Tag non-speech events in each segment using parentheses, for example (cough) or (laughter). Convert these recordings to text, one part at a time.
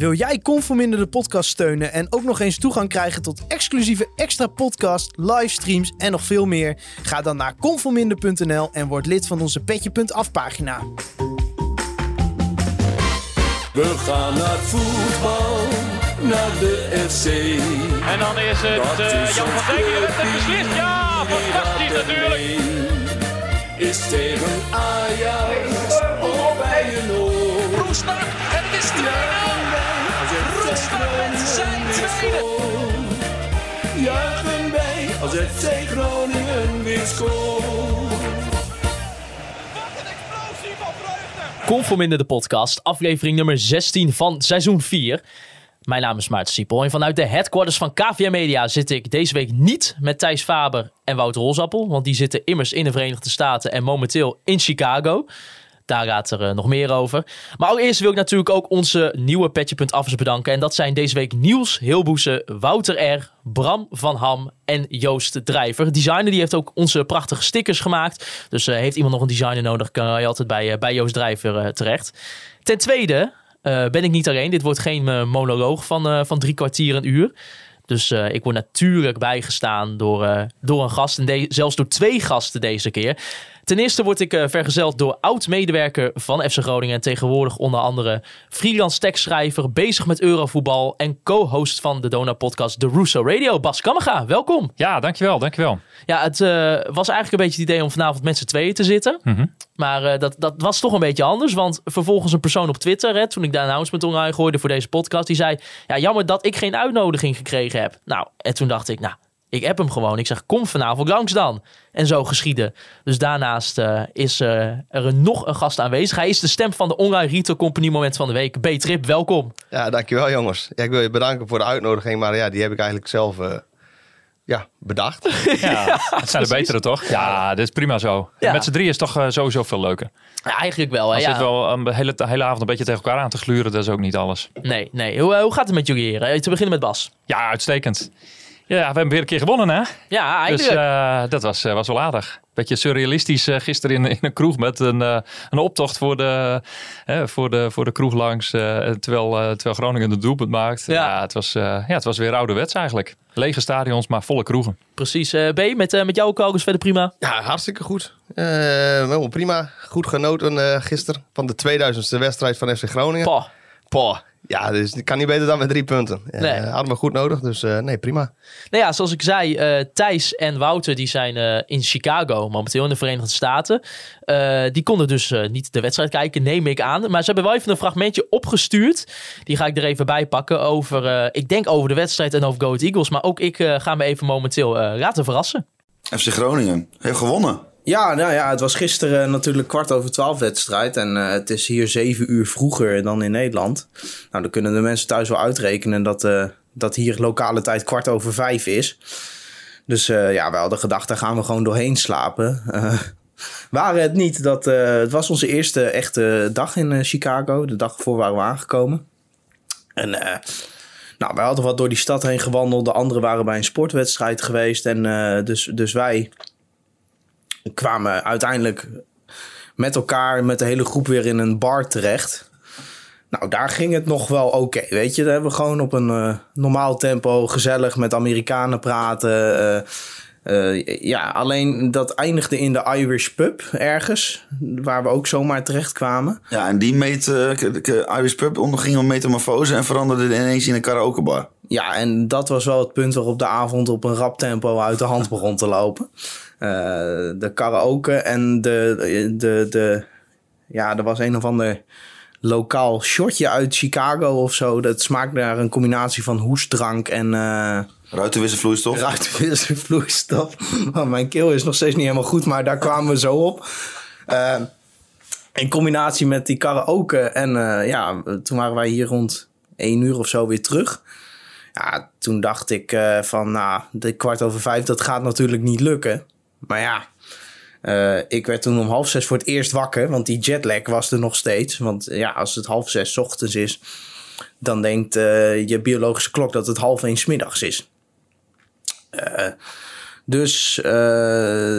Wil jij Conforminder de podcast steunen en ook nog eens toegang krijgen tot exclusieve extra podcast, livestreams en nog veel meer? Ga dan naar conforminder.nl en word lid van onze petje.af pagina. We gaan naar voetbal, naar de FC. En dan is het Dat uh, is Jan van Dijk die het beslist. Ja, fantastisch natuurlijk. Is tegen Ajax of bij een oor. Tweede. Juichen wij als FC Groningen weer scoort. Conforminder de podcast, aflevering nummer 16 van seizoen 4. Mijn naam is Maarten Siepel en vanuit de headquarters van KVM Media zit ik deze week niet met Thijs Faber en Wouter Rosappel, want die zitten immers in de Verenigde Staten en momenteel in Chicago. Daar gaat er eh, nog meer over. Maar allereerst wil ik natuurlijk ook onze nieuwe Petje.affers bedanken. En dat zijn deze week Niels Hilboese, Wouter R., Bram van Ham en Joost Drijver. Designer die heeft ook onze prachtige stickers gemaakt. Dus eh, heeft iemand nog een designer nodig, kan je altijd bij, eh, bij Joost Drijver terecht. Ten tweede ben ik niet alleen. Dit wordt geen monoloog van, van drie kwartier een uur. Dus ik word natuurlijk bijgestaan door, door een gast. En zelfs door twee gasten deze keer. Ten eerste word ik eh, vergezeld door oud-medewerker van FC Groningen. En tegenwoordig onder andere freelance tekstschrijver, bezig met Eurovoetbal. En co-host van de Dona-podcast The Russo Radio. Bas Kammerga, welkom. Ja, dankjewel, dankjewel. Ja, het eh, was eigenlijk een beetje het idee om vanavond met z'n tweeën te zitten. Mhm. Maar eh, dat, dat was toch een beetje anders. Want vervolgens een persoon op Twitter, hè, toen ik de announcement online gooide voor deze podcast, die zei: Ja, jammer dat ik geen uitnodiging gekregen heb. Nou, en toen dacht ik, nou, ik heb hem gewoon. Ik zeg: Kom vanavond langs dan. En zo geschieden. Dus daarnaast eh, is eh, er een, nog een gast aanwezig. Hij is de stem van de Online Retail Company Moment van de Week. B-Trip, welkom. Ja, dankjewel jongens. Ja, ik wil je bedanken voor de uitnodiging, maar ja, die heb ik eigenlijk zelf eh, ja, bedacht. (laughs) Ja, het zijn de betere toch? Ja, dit is prima zo. Ja. Met z'n drie is toch sowieso veel leuker. Ja, eigenlijk wel. Hè? Als Ja. zit wel een hele, de hele avond een beetje tegen elkaar aan te gluren, dat is ook niet alles. Nee, nee. Hoe, hoe gaat het met jullie heren? Eh, Te beginnen met Bas. Ja, uitstekend. Ja, we hebben weer een keer gewonnen, hè? Ja, Dus eigenlijk. eh, dat was, eh, was wel aardig. Beetje surrealistisch eh, gisteren in, in een kroeg met een, eh, een optocht voor de, voor, de, voor de kroeg langs. eh, terwijl, eh, terwijl Groningen het doelpunt maakt. Ja. Ja, het, was, eh, ja, het was weer ouderwets eigenlijk. Lege stadions, maar volle kroegen. Precies. Eh, B, met, eh, met jouw kokers verder prima. Ja, hartstikke goed. Eh, helemaal prima. Goed genoten eh gisteren van de 2000ste wedstrijd van FC Groningen. Pah. Poh. Ja, dus het kan niet beter dan met drie punten. Eh, Nee. hadden we goed nodig, dus eh, nee, prima. Nou ja, zoals ik zei, eh, Thijs en Wouter die zijn eh, in Chicago, momenteel in de Verenigde Staten. Eh, die konden dus eh, niet de wedstrijd kijken, neem ik aan. Maar ze hebben wel even een fragmentje opgestuurd. Die ga ik er even bij pakken over, eh, ik denk over de wedstrijd en over Go Eagles. Maar ook ik eh, ga me even momenteel eh, laten verrassen. FC Groningen heeft gewonnen. Ja, nou ja, het was gisteren natuurlijk kwart over twaalf wedstrijd. En eh, het is hier zeven uur vroeger dan in Nederland. Nou, dan kunnen de mensen thuis wel uitrekenen dat, eh, dat hier lokale tijd kwart over vijf is. Dus eh, ja, we hadden gedacht, daar gaan we gewoon doorheen slapen. (laughs) Waren het niet dat... het was onze eerste echte dag in Chicago. De dag voor waren we aangekomen. En... nou, wij hadden wat door die stad heen gewandeld. De anderen waren bij een sportwedstrijd geweest. En dus, dus wij kwamen uiteindelijk met elkaar, met de hele groep weer in een bar terecht. Nou, daar ging het nog wel oké. weet je, daar hebben we gewoon op een eh, normaal tempo gezellig met Amerikanen praten. eh, eh, ja, alleen dat eindigde in de Irish Pub ergens, waar we ook zomaar terecht kwamen. Ja, en die meet, k- Irish Pub onderging een metamorfose en veranderde ineens in een karaokebar. Ja, en dat was wel het punt waarop de avond op een rap tempo uit de hand begon te lopen. Eh, de karaoke en de, de, de... Ja, er was een of ander lokaal shotje uit Chicago of zo. Dat smaakt naar een combinatie van hoestdrank en... eh Ruitenwisselvloeistof. ruitenwisselvloeistof. (laughs) Oh, mijn keel is nog steeds niet helemaal goed, maar daar kwamen we zo op. Eh, in combinatie met die karaoke. En ja, toen waren wij hier rond één uur of zo weer terug. Ja, toen dacht ik van, nou, de kwart over vijf, dat gaat natuurlijk niet lukken. Maar ja, eh, ik werd toen om half zes voor het eerst wakker, want die jetlag was er nog steeds. Want ja, als het half zes ochtends is, dan denkt eh, je biologische klok dat het half één middags is. Eh, dus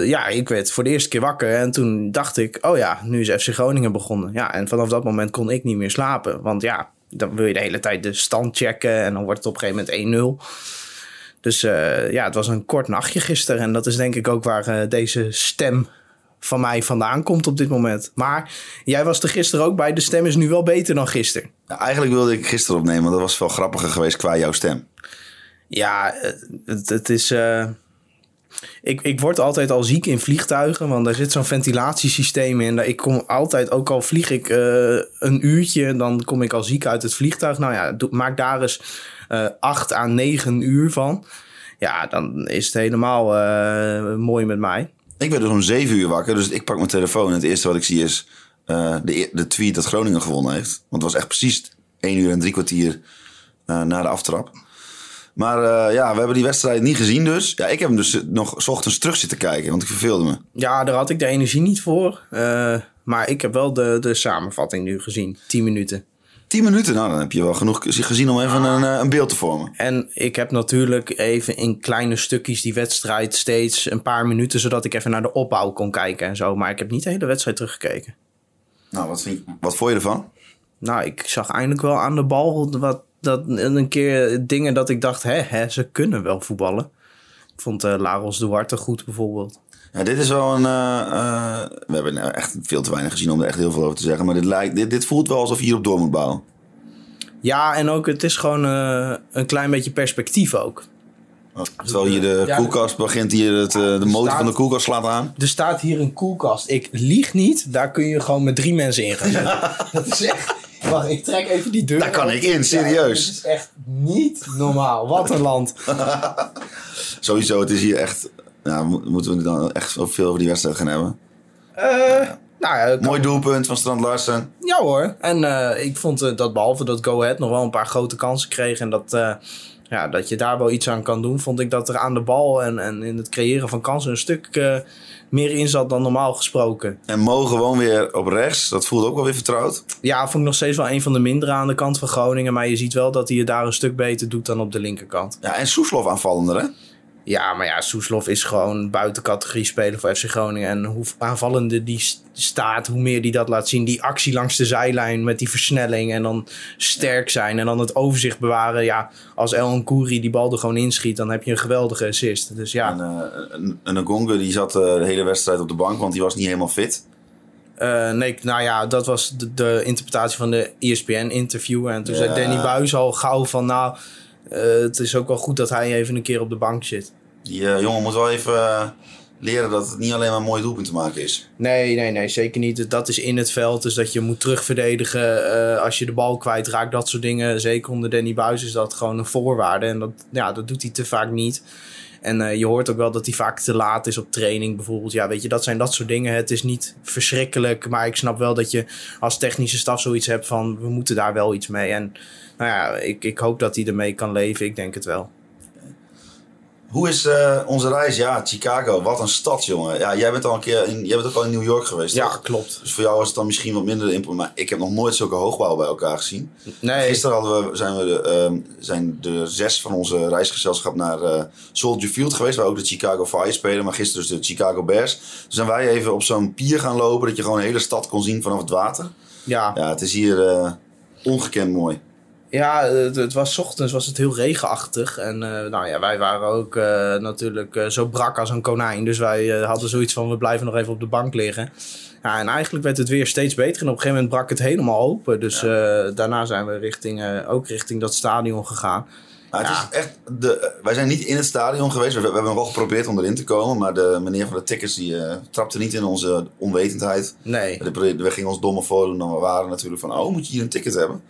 ja, ik werd voor de eerste keer wakker en toen dacht ik, oh ja, nu is FC Groningen begonnen. Ja, en vanaf dat moment kon ik niet meer slapen. Want ja, dan wil je de hele tijd de stand checken en dan wordt het op een gegeven moment 1-0. Dus eh, ja, het was een kort nachtje gisteren. En dat is denk ik ook waar eh, deze stem van mij vandaan komt op dit moment. Maar jij was er gisteren ook bij. De stem is nu wel beter dan gisteren. Ja, eigenlijk wilde ik gisteren opnemen, want dat was veel grappiger geweest qua jouw stem. Ja, het, het is. eh, ik, ik word altijd al ziek in vliegtuigen, want daar zit zo'n ventilatiesysteem in. Ik kom altijd, ook al vlieg ik een uurtje, dan kom ik al ziek uit het vliegtuig. Nou ja, maak daar eens acht à negen uur van. Ja, dan is het helemaal eh, mooi met mij. Ik werd dus om zeven uur wakker, dus ik pak mijn telefoon en het eerste wat ik zie is eh, de, e- de tweet dat Groningen gewonnen heeft. Want het was echt precies één uur en drie kwartier eh, na de aftrap. Maar eh, ja, we hebben die wedstrijd niet gezien dus. Ja, ik heb hem dus nog 's ochtends terug zitten kijken, want ik verveelde me. Ja, daar had ik de energie niet voor. Eh, maar ik heb wel de, de samenvatting nu gezien. 10 minuten. Tien minuten, nou dan heb je wel genoeg gezien om even een, eh, een beeld te vormen. En ik heb natuurlijk even in kleine stukjes die wedstrijd steeds een paar minuten, zodat ik even naar de opbouw kon kijken en zo. Maar ik heb niet de hele wedstrijd teruggekeken. Nou, wat, vind je, wat vond je ervan? Nou, ik zag eindelijk wel aan de bal wat, dat, een keer dingen dat ik dacht, hè, hè ze kunnen wel voetballen. Ik vond eh Laros Duarte goed bijvoorbeeld. Ja, dit is wel een. eh, eh, we hebben nou echt veel te weinig gezien om er echt heel veel over te zeggen. Maar dit, lijkt, dit, dit voelt wel alsof je hierop door moet bouwen. Ja, en ook het is gewoon eh, een klein beetje perspectief ook. Terwijl hier de Ja, koelkast begint, hier het, de motor staat- van de koelkast slaat aan. Er staat hier een koelkast. Ik lieg niet. Daar kun je gewoon met drie mensen in gaan zitten. (laughs) Dat is echt... Wacht, ik trek even die deur Daar kan ik in, serieus. Ja, dit is echt niet normaal. Wat een land. (laughs) Sowieso, het is hier echt. Ja, mo- moeten we dan echt veel over die wedstrijd gaan hebben. Eh, nou ja, kan- Mooi doelpunt van Strand Larsen. ja hoor. En eh, ik vond eh, dat behalve dat Go Ahead nog wel een paar grote kansen kreeg... en dat, eh, ja, dat je daar wel iets aan kan doen... vond ik dat er aan de bal en, en in het creëren van kansen... een stuk meer in zat dan normaal gesproken. En Mo gewoon weer op rechts. Dat voelt ook wel weer vertrouwd. Ja, vond ik nog steeds wel een van de mindere aan de kant van Groningen... maar je ziet wel dat hij het daar een stuk beter doet dan op de linkerkant. Ja, en Soeslof aanvallender, hè? Ja, maar ja, Soeslof is gewoon buiten categorie speler voor FC Groningen. En hoe aanvallender die st- staat, hoe meer die dat laat zien. Die actie langs de zijlijn met die versnelling en dan sterk zijn. En dan het overzicht bewaren. Ja, als El Kouri die bal er gewoon inschiet, dan heb je een geweldige assist. Dus ja, En, eh, en, en Ngonga, die zat eh, de hele wedstrijd op de bank, want die was niet helemaal fit. eh, nee, nou ja, dat was de, de interpretatie van de ESPN-interview. En toen Ja. zei Danny Buis al gauw van, nou, eh, het is ook wel goed dat hij even een keer op de bank zit. Die eh, jongen moet wel even eh, leren dat het niet alleen maar een mooi doelpunt te maken is. Nee, nee, nee, zeker niet. Dat is in het veld, dus dat je moet terugverdedigen eh, als je de bal kwijtraakt. Dat soort dingen, zeker onder Danny Buis is dat gewoon een voorwaarde. En dat, ja, dat doet hij te vaak niet. En eh, je hoort ook wel dat hij vaak te laat is op training bijvoorbeeld. Ja, weet je, dat zijn dat soort dingen. Het is niet verschrikkelijk, maar ik snap wel dat je als technische staf zoiets hebt van... we moeten daar wel iets mee. En nou ja, ik, ik hoop dat hij ermee kan leven. Ik denk het wel. Hoe is eh, onze reis? Ja, Chicago. Wat een stad, jongen. Ja, jij bent al een keer in, jij bent ook al in New York geweest, Ja, toch? klopt. Dus voor jou was het dan misschien wat minder import. Maar ik heb nog nooit zulke hoogbouw bij elkaar gezien. Nee, Gisteren hadden we, zijn, we de, ehm, zijn de zes van onze reisgezelschap naar eh, Soldier Field geweest. Waar ook de Chicago Fire spelen. Maar gisteren dus de Chicago Bears. Dus zijn wij even op zo'n pier gaan lopen. Dat je gewoon de hele stad kon zien vanaf het water. ja. Ja, het is hier eh, ongekend mooi. Ja, het, het was ochtends was het heel regenachtig. En eh, nou ja, wij waren ook eh, natuurlijk eh, zo brak als een konijn. Dus wij hadden zoiets van, we blijven nog even op de bank liggen. Ja, en eigenlijk werd het weer steeds beter. En op een gegeven moment brak het helemaal open. Dus daarna zijn we richting, ook richting dat stadion gegaan. Maar het Ja. is echt de, wij zijn niet in het stadion geweest. We, we hebben wel geprobeerd om erin te komen. Maar de meneer van de tickets die, trapte niet in onze onwetendheid. Nee, We gingen ons domme voordoen. Dan we waren natuurlijk van, oh, moet je hier een ticket hebben?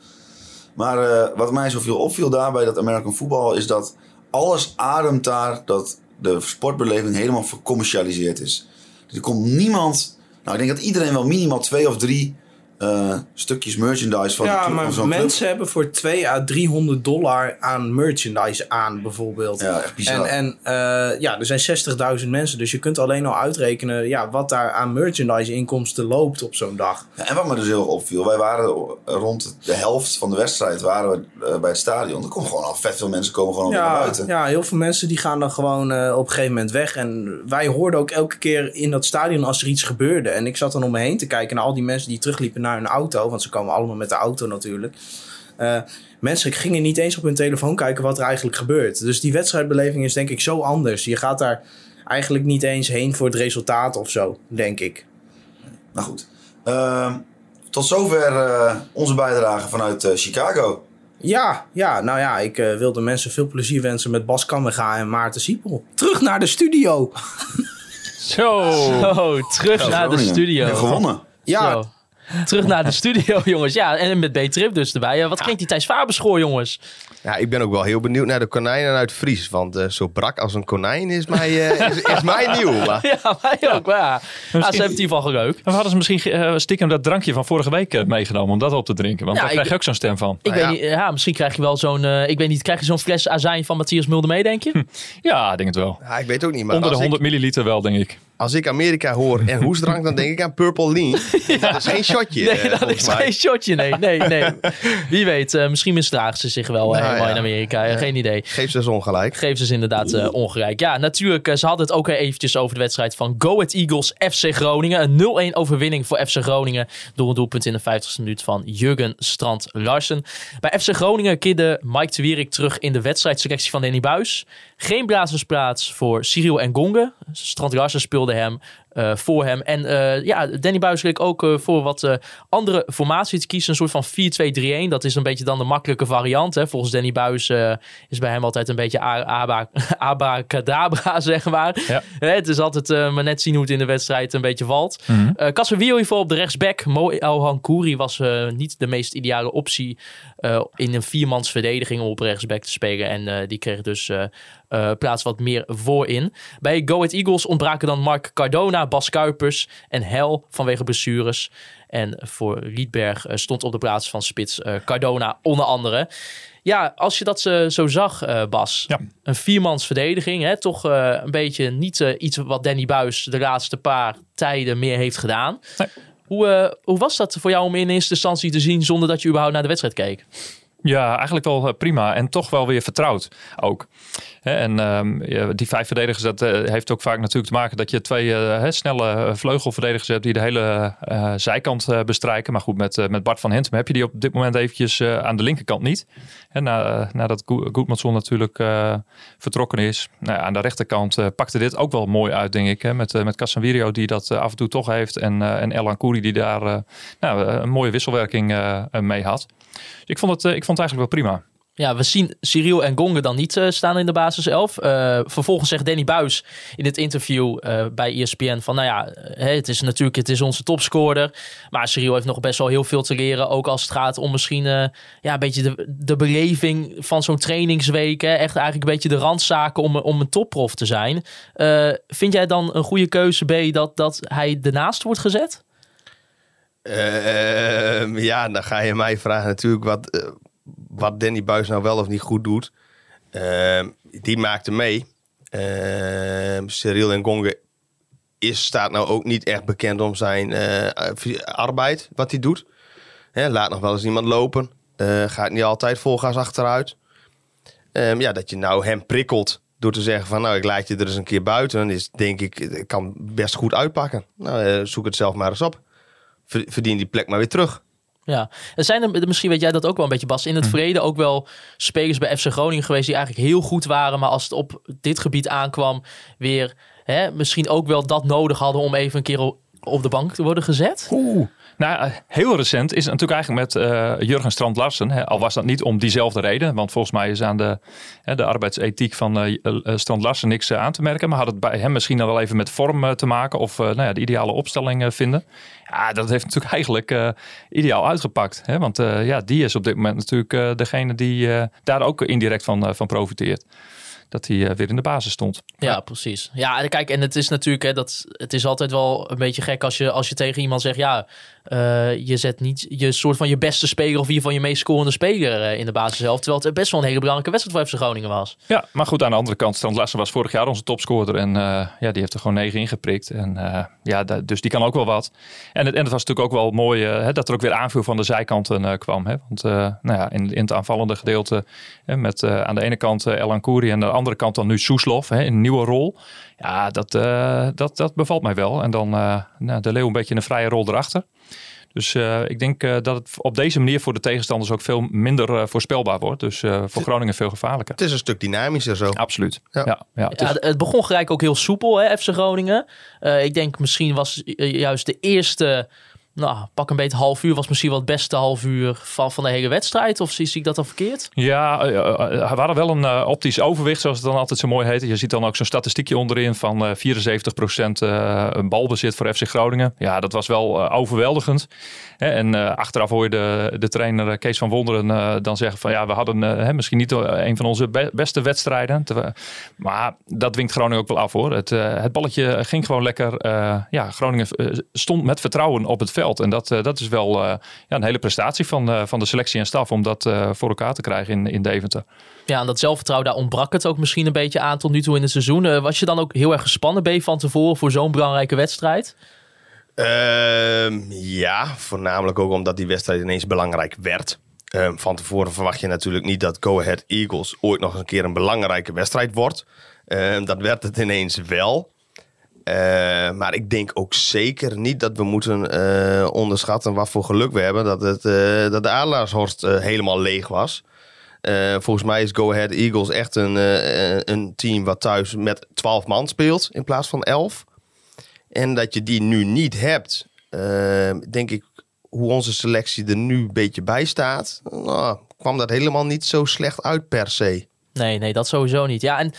Maar eh, wat mij zoveel opviel daarbij dat American Football is dat alles ademt daar dat de sportbeleving helemaal vercommercialiseerd is. Er komt niemand. Nou, ik denk dat iedereen wel minimaal twee of drie eh, stukjes merchandise van, ja, van maar club. mensen hebben voor 2 à 300 dollar aan merchandise aan, bijvoorbeeld. Ja, echt bizar. En, en eh, ja, er zijn 60.000 mensen, dus je kunt alleen al uitrekenen ja, wat daar aan merchandise inkomsten loopt op zo'n dag. Ja, En wat me dus heel erg opviel, wij waren rond de helft van de wedstrijd waren we eh, bij het stadion. Er komen gewoon al vet veel mensen komen gewoon naar Ja, buiten. ja, heel veel mensen die gaan dan gewoon op een gegeven moment weg. En wij hoorden ook elke keer in dat stadion als er iets gebeurde. En ik zat dan om me heen te kijken naar al die mensen die terugliepen naar hun auto. Want ze komen allemaal met de auto natuurlijk. Eh, mensen gingen niet eens op hun telefoon kijken wat er eigenlijk gebeurt. Dus die wedstrijdbeleving is denk ik zo anders. Je gaat daar eigenlijk niet eens heen voor het resultaat of zo, denk ik. Nou goed. Ehm, tot zover eh, onze bijdrage vanuit eh, Chicago. Ja, ja, nou ja, ik eh, wilde mensen veel plezier wensen met Bas Kammerga en Maarten Siepel. Terug naar de studio. (laughs) Zo. Terug naar de studio. En gewonnen. Ja, Zo. Terug naar de studio, (laughs) jongens. Ja, en met B-Trip dus erbij. Wat klinkt die Thijs Faberschoor, jongens? Ja, ik ben ook wel heel benieuwd naar de konijnen uit Fries. Want eh, zo brak als een konijn is mij, eh, (laughs) is, is mij nieuw. Maar Ja, mij ook. maar Ja. Ah, ze hebben het in ieder geval gerookt. En we hadden ze misschien eh, stiekem dat drankje van vorige week meegenomen om dat op te drinken. Want Ja, daar krijg je ik- ook zo'n stem van. Ik Nou weet ja. niet, ja, misschien krijg je wel zo'n, eh, ik weet niet, krijg je zo'n fles azijn van Matthias Mulder mee, denk je? Ja, ik denk het wel. ja, ik weet ook niet. Maar Onder de als, 100 ik, milliliter wel, denk ik. Als ik Amerika hoor en (laughs) hoesdrank, dan denk ik aan Purple Lean. (laughs) Dat is geen shotje, Nee, eh, dat is mij. geen shotje. Nee, nee, nee. Wie weet, eh, misschien misdragen ze zich wel eh, Nou, helemaal ja. in Amerika. Geen idee. Geef ze zo ongelijk. Geef ze inderdaad eh, ongelijk. Ja, natuurlijk. ze hadden het ook eventjes over de wedstrijd van Go Ahead Eagles FC Groningen. Een 0-1 overwinning voor FC Groningen. Door een doelpunt in de 50ste minuut van Jurgen Strand Larsen. Bij FC Groningen keerde Mike de Wierik terug in de wedstrijdselectie van Danny Buis. Geen blazersplaats voor Cyril en Gonge. Strand Larsen speelde hem eh, voor hem. En eh, ja, Danny Buis leek ook eh, voor wat andere formatie te kiezen. Een soort van 4-2-3-1. Dat is een beetje dan de makkelijke variant. Hè. Volgens Danny Buis is bij hem altijd een beetje a- aba- (laughs) abracadabra, (laughs) zeg maar. Ja. Het is altijd maar net zien hoe het in de wedstrijd een beetje valt. Eh Casemiro hiervoor op de rechtsback. Mo El Kouri was niet de meest ideale optie in een viermans verdediging om op rechtsback te spelen. En die kreeg dus plaats wat meer voorin. Bij Go Ahead Eagles ontbraken dan Mark Cardona, Bas Kuipers en Hel vanwege blessures. En voor Rietberg eh, stond op de plaats van spits eh, Cardona onder andere. Ja, als je dat eh, zo zag, Bas. Ja. Een viermans verdediging. Hè? Toch een beetje niet iets wat Danny Buis de laatste paar tijden meer heeft gedaan. Nee. Hoe, hoe was dat voor jou om in eerste instantie te zien zonder dat je überhaupt naar de wedstrijd keek? Ja, eigenlijk wel prima. En toch wel weer vertrouwd ook. En ehm, die vijf verdedigers, dat eh, heeft ook vaak natuurlijk te maken dat je twee eh, snelle eh, vleugelverdedigers hebt die de hele zijkant bestrijken. Maar goed, met, Bart van Hintem heb je die op dit moment eventjes aan de linkerkant niet. Hè, na, nadat Go- Goedmanson natuurlijk vertrokken is. Nou, aan de rechterkant pakte dit ook wel mooi uit, denk ik. Met, met Casemiro die dat af en toe toch heeft. En, en Elan Kouri die daar nou, een mooie wisselwerking mee had. Dus ik vond het, ik vond het eigenlijk wel prima. Ja, we zien Cyril en Gonge dan niet eh, staan in de basiself. Eh vervolgens zegt Danny Buis in het interview eh, bij ESPN van... nou ja, het is natuurlijk het is onze topscorer. Maar Cyril heeft nog best wel heel veel te leren. Ook als het gaat om misschien ja, een beetje de, de beleving van zo'n trainingsweek. Hè. Echt eigenlijk een beetje de randzaken om, om een topprof te zijn. Vind jij dan een goede keuze, B, dat, dat hij ernaast wordt gezet? Ehm, ja, dan ga je mij vragen natuurlijk wat, wat Danny Buis nou wel of niet goed doet. Ehm, die maakte mee. Ehm Cyril en Gonge is, staat nou ook niet echt bekend om zijn eh, arbeid, wat hij doet. Hè, laat nog wel eens iemand lopen. Eh, gaat niet altijd vol achteruit. Ehm, ja, dat je nou hem prikkelt door te zeggen van nou ik laat je er eens een keer buiten. Is denk ik, het kan best goed uitpakken. Nou, eh, zoek het zelf maar eens op. Ver- Verdien die plek maar weer terug. Ja, er zijn er, misschien weet jij dat ook wel een beetje, Bas. In het verleden ook wel spelers bij FC Groningen geweest die eigenlijk heel goed waren. Maar als het op dit gebied aankwam, weer hè, misschien ook wel dat nodig hadden om even een keer op de bank te worden gezet. Oeh. Nou, heel recent is het natuurlijk eigenlijk met eh, Jurgen Strand Larsen. Hè, al was dat niet om diezelfde reden. Want volgens mij is aan de, hè, de arbeidsethiek van eh, eh, Strand Larsen niks aan te merken. Maar had het bij hem misschien dan wel even met vorm te maken. Of nou ja, de ideale opstelling vinden. Ja, dat heeft natuurlijk (laughs) eigenlijk ideaal uitgepakt. Hè? Want ja, die is op dit moment natuurlijk degene die daar ook indirect van, van profiteert. Dat hij weer in de basis stond. Ja, precies. Ja, kijk, en het is natuurlijk, hè, dat, het is altijd wel een beetje gek als je, als je tegen iemand zegt, ja, eh, je zet niet je soort van je beste speler of ieder geval je meest scorende speler eh, in de basis zelf. Terwijl het best wel een hele belangrijke wedstrijd voor FC Groningen was. Ja, maar goed, aan de andere kant, Strand Larsen was vorig jaar onze topscorer. En eh, ja, die heeft er gewoon negen ingeprikt. En ja, dus die kan ook wel wat. En het, was natuurlijk ook wel mooi hè, dat er ook weer aanvuur van de zijkanten kwam. Hè? Want nou ja, in, in het aanvallende gedeelte hè, met aan de ene kant Elan Kouri en aan de andere kant dan nu Soeslof in een nieuwe rol. Ja, dat, eh, dat, dat bevalt mij wel. En dan eh, nou, de Leeuw een beetje een vrije rol erachter. Dus eh, ik denk eh, dat het op deze manier voor de tegenstanders ook veel minder voorspelbaar wordt. Dus eh, voor Groningen veel gevaarlijker. Het is een stuk dynamischer zo. Absoluut. Ja. Ja. Ja, het is- Ja, het begon gelijk ook heel soepel, hè, FC Groningen. Eh, ik denk misschien was juist de eerste, nou, pak een beetje half uur, was misschien wel het beste half uur van, van de hele wedstrijd. Of zie, ik dat dan verkeerd? Ja, eh, eh, we hadden wel een eh, optisch overwicht, zoals het dan altijd zo mooi heet. Je ziet dan ook zo'n statistiekje onderin van eh 74% eh, een balbezit voor FC Groningen. Ja, dat was wel eh, overweldigend. En eh, achteraf hoor je de, de trainer eh, Kees van Wonderen eh, dan zeggen van ja, we hadden eh, misschien niet eh, een van onze be- beste wedstrijden. Maar dat dwingt Groningen ook wel af hoor. Het, eh, het balletje ging gewoon lekker. eh, ja, Groningen eh, stond met vertrouwen op het veld. En dat, eh, dat is wel eh, ja, een hele prestatie van, eh, van de selectie en staf om dat eh, voor elkaar te krijgen in, in Deventer. Ja, en dat zelfvertrouwen, daar ontbrak het ook misschien een beetje aan tot nu toe in het seizoen. Was je dan ook heel erg gespannen, je van tevoren voor zo'n belangrijke wedstrijd? Ehm, ja, voornamelijk ook omdat die wedstrijd ineens belangrijk werd. Ehm, van tevoren verwacht je natuurlijk niet dat Go Ahead Eagles ooit nog eens een keer een belangrijke wedstrijd wordt. Ehm, dat werd het ineens wel. Ehm, maar ik denk ook zeker niet dat we moeten eh, onderschatten wat voor geluk we hebben dat, het, eh, dat de Adelaarshorst eh, helemaal leeg was. Eh, volgens mij is Go Ahead Eagles echt een, eh, een team wat thuis met 12 man speelt in plaats van 11. En dat je die nu niet hebt, eh, denk ik, hoe onze selectie er nu een beetje bij staat, nou, kwam dat helemaal niet zo slecht uit per se. Nee, nee, dat sowieso niet. Ja, en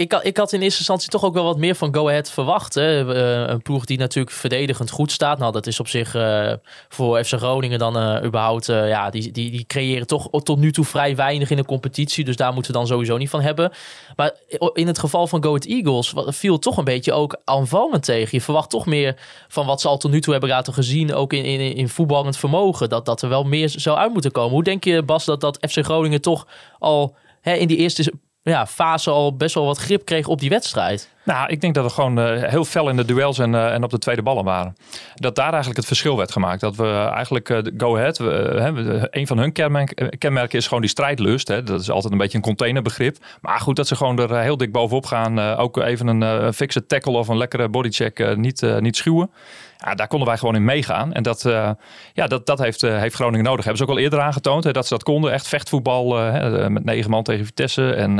ik, ik had in eerste instantie toch ook wel wat meer van Go Ahead verwacht. Hè. Eh, een ploeg die natuurlijk verdedigend goed staat. Nou, dat is op zich eh, voor FC Groningen dan eh, überhaupt... ja, die, die, die creëren toch tot nu toe vrij weinig in de competitie. Dus daar moeten we dan sowieso niet van hebben. Maar in het geval van Go Ahead Eagles viel toch een beetje ook aanvallend tegen. Je verwacht toch meer van wat ze al tot nu toe hebben laten gezien. Ook in, in, in voetballend vermogen. Dat, dat er wel meer zou uit moeten komen. Hoe denk je, Bas, dat, dat FC Groningen toch al hè, in die eerste ja, fase al best wel wat grip kreeg op die wedstrijd. Nou, ik denk dat we gewoon eh, heel fel in de duels en, eh, en op de tweede ballen waren. Dat daar eigenlijk het verschil werd gemaakt. Dat we eigenlijk de Go Ahead, we, een van hun kenmerk- kenmerken is gewoon die strijdlust. Hè. Dat is altijd een beetje een containerbegrip. Maar goed, dat ze gewoon er heel dik bovenop gaan. ook even een fixe tackle of een lekkere bodycheck niet, niet schuwen. Ja, daar konden wij gewoon in meegaan. En dat, eh, ja, dat, dat heeft, eh, heeft Groningen nodig. Hebben ze ook al eerder aangetoond hè, dat ze dat konden. Echt vechtvoetbal eh, met negen man tegen Vitesse. En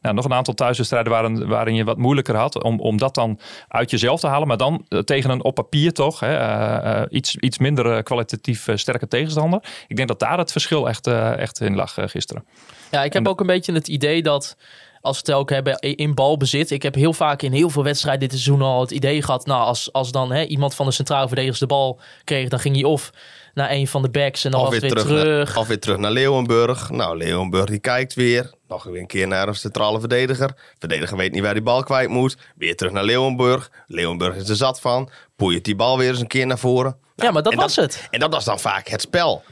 nou, nog een aantal thuiswedstrijden waarin, waarin je wat moeilijker had. Om, om dat dan uit jezelf te halen. Maar dan tegen een op papier toch. Hè, iets, iets minder kwalitatief sterke tegenstander. Ik denk dat daar het verschil echt, echt in lag gisteren. Ja, ik heb ook een beetje het idee dat als ook hebben in balbezit. Ik heb heel vaak in heel veel wedstrijden dit seizoen al het idee gehad. Nou, als, als dan hè, iemand van de centrale verdedigers de bal kreeg, dan ging hij of naar een van de backs en dan Of was weer, terug, terug. Naar, of weer terug naar Leeuwenburg. Nou, Leeuwenburg die kijkt weer. Nog weer een keer naar een centrale verdediger. Verdediger weet niet waar die bal kwijt moet. Weer terug naar Leeuwenburg. Leeuwenburg is er zat van. Poeit die bal weer eens een keer naar voren. ja, maar dat was het. En dat was dan vaak het spel.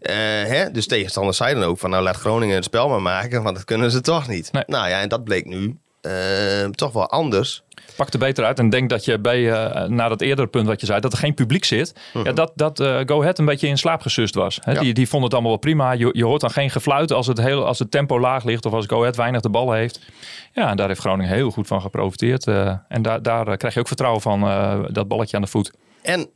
Eh, hè? Dus tegenstanders zeiden ook van nou laat Groningen het spel maar maken, want dat kunnen ze toch niet. Nee. Nou ja, en dat bleek nu eh, toch wel anders. Pak er beter uit en denk dat je bij, eh naar dat eerdere punt wat je zei, dat er geen publiek zit. Ja, dat dat Go Ahead een beetje in slaap gesust was. Hè, Ja. die, die vonden het allemaal wel prima. Je, je hoort dan geen gefluit als het, heel, als het tempo laag ligt of als Go Ahead weinig de bal heeft. Ja, en daar heeft Groningen heel goed van geprofiteerd. en daar, daar krijg je ook vertrouwen van, dat balletje aan de voet. En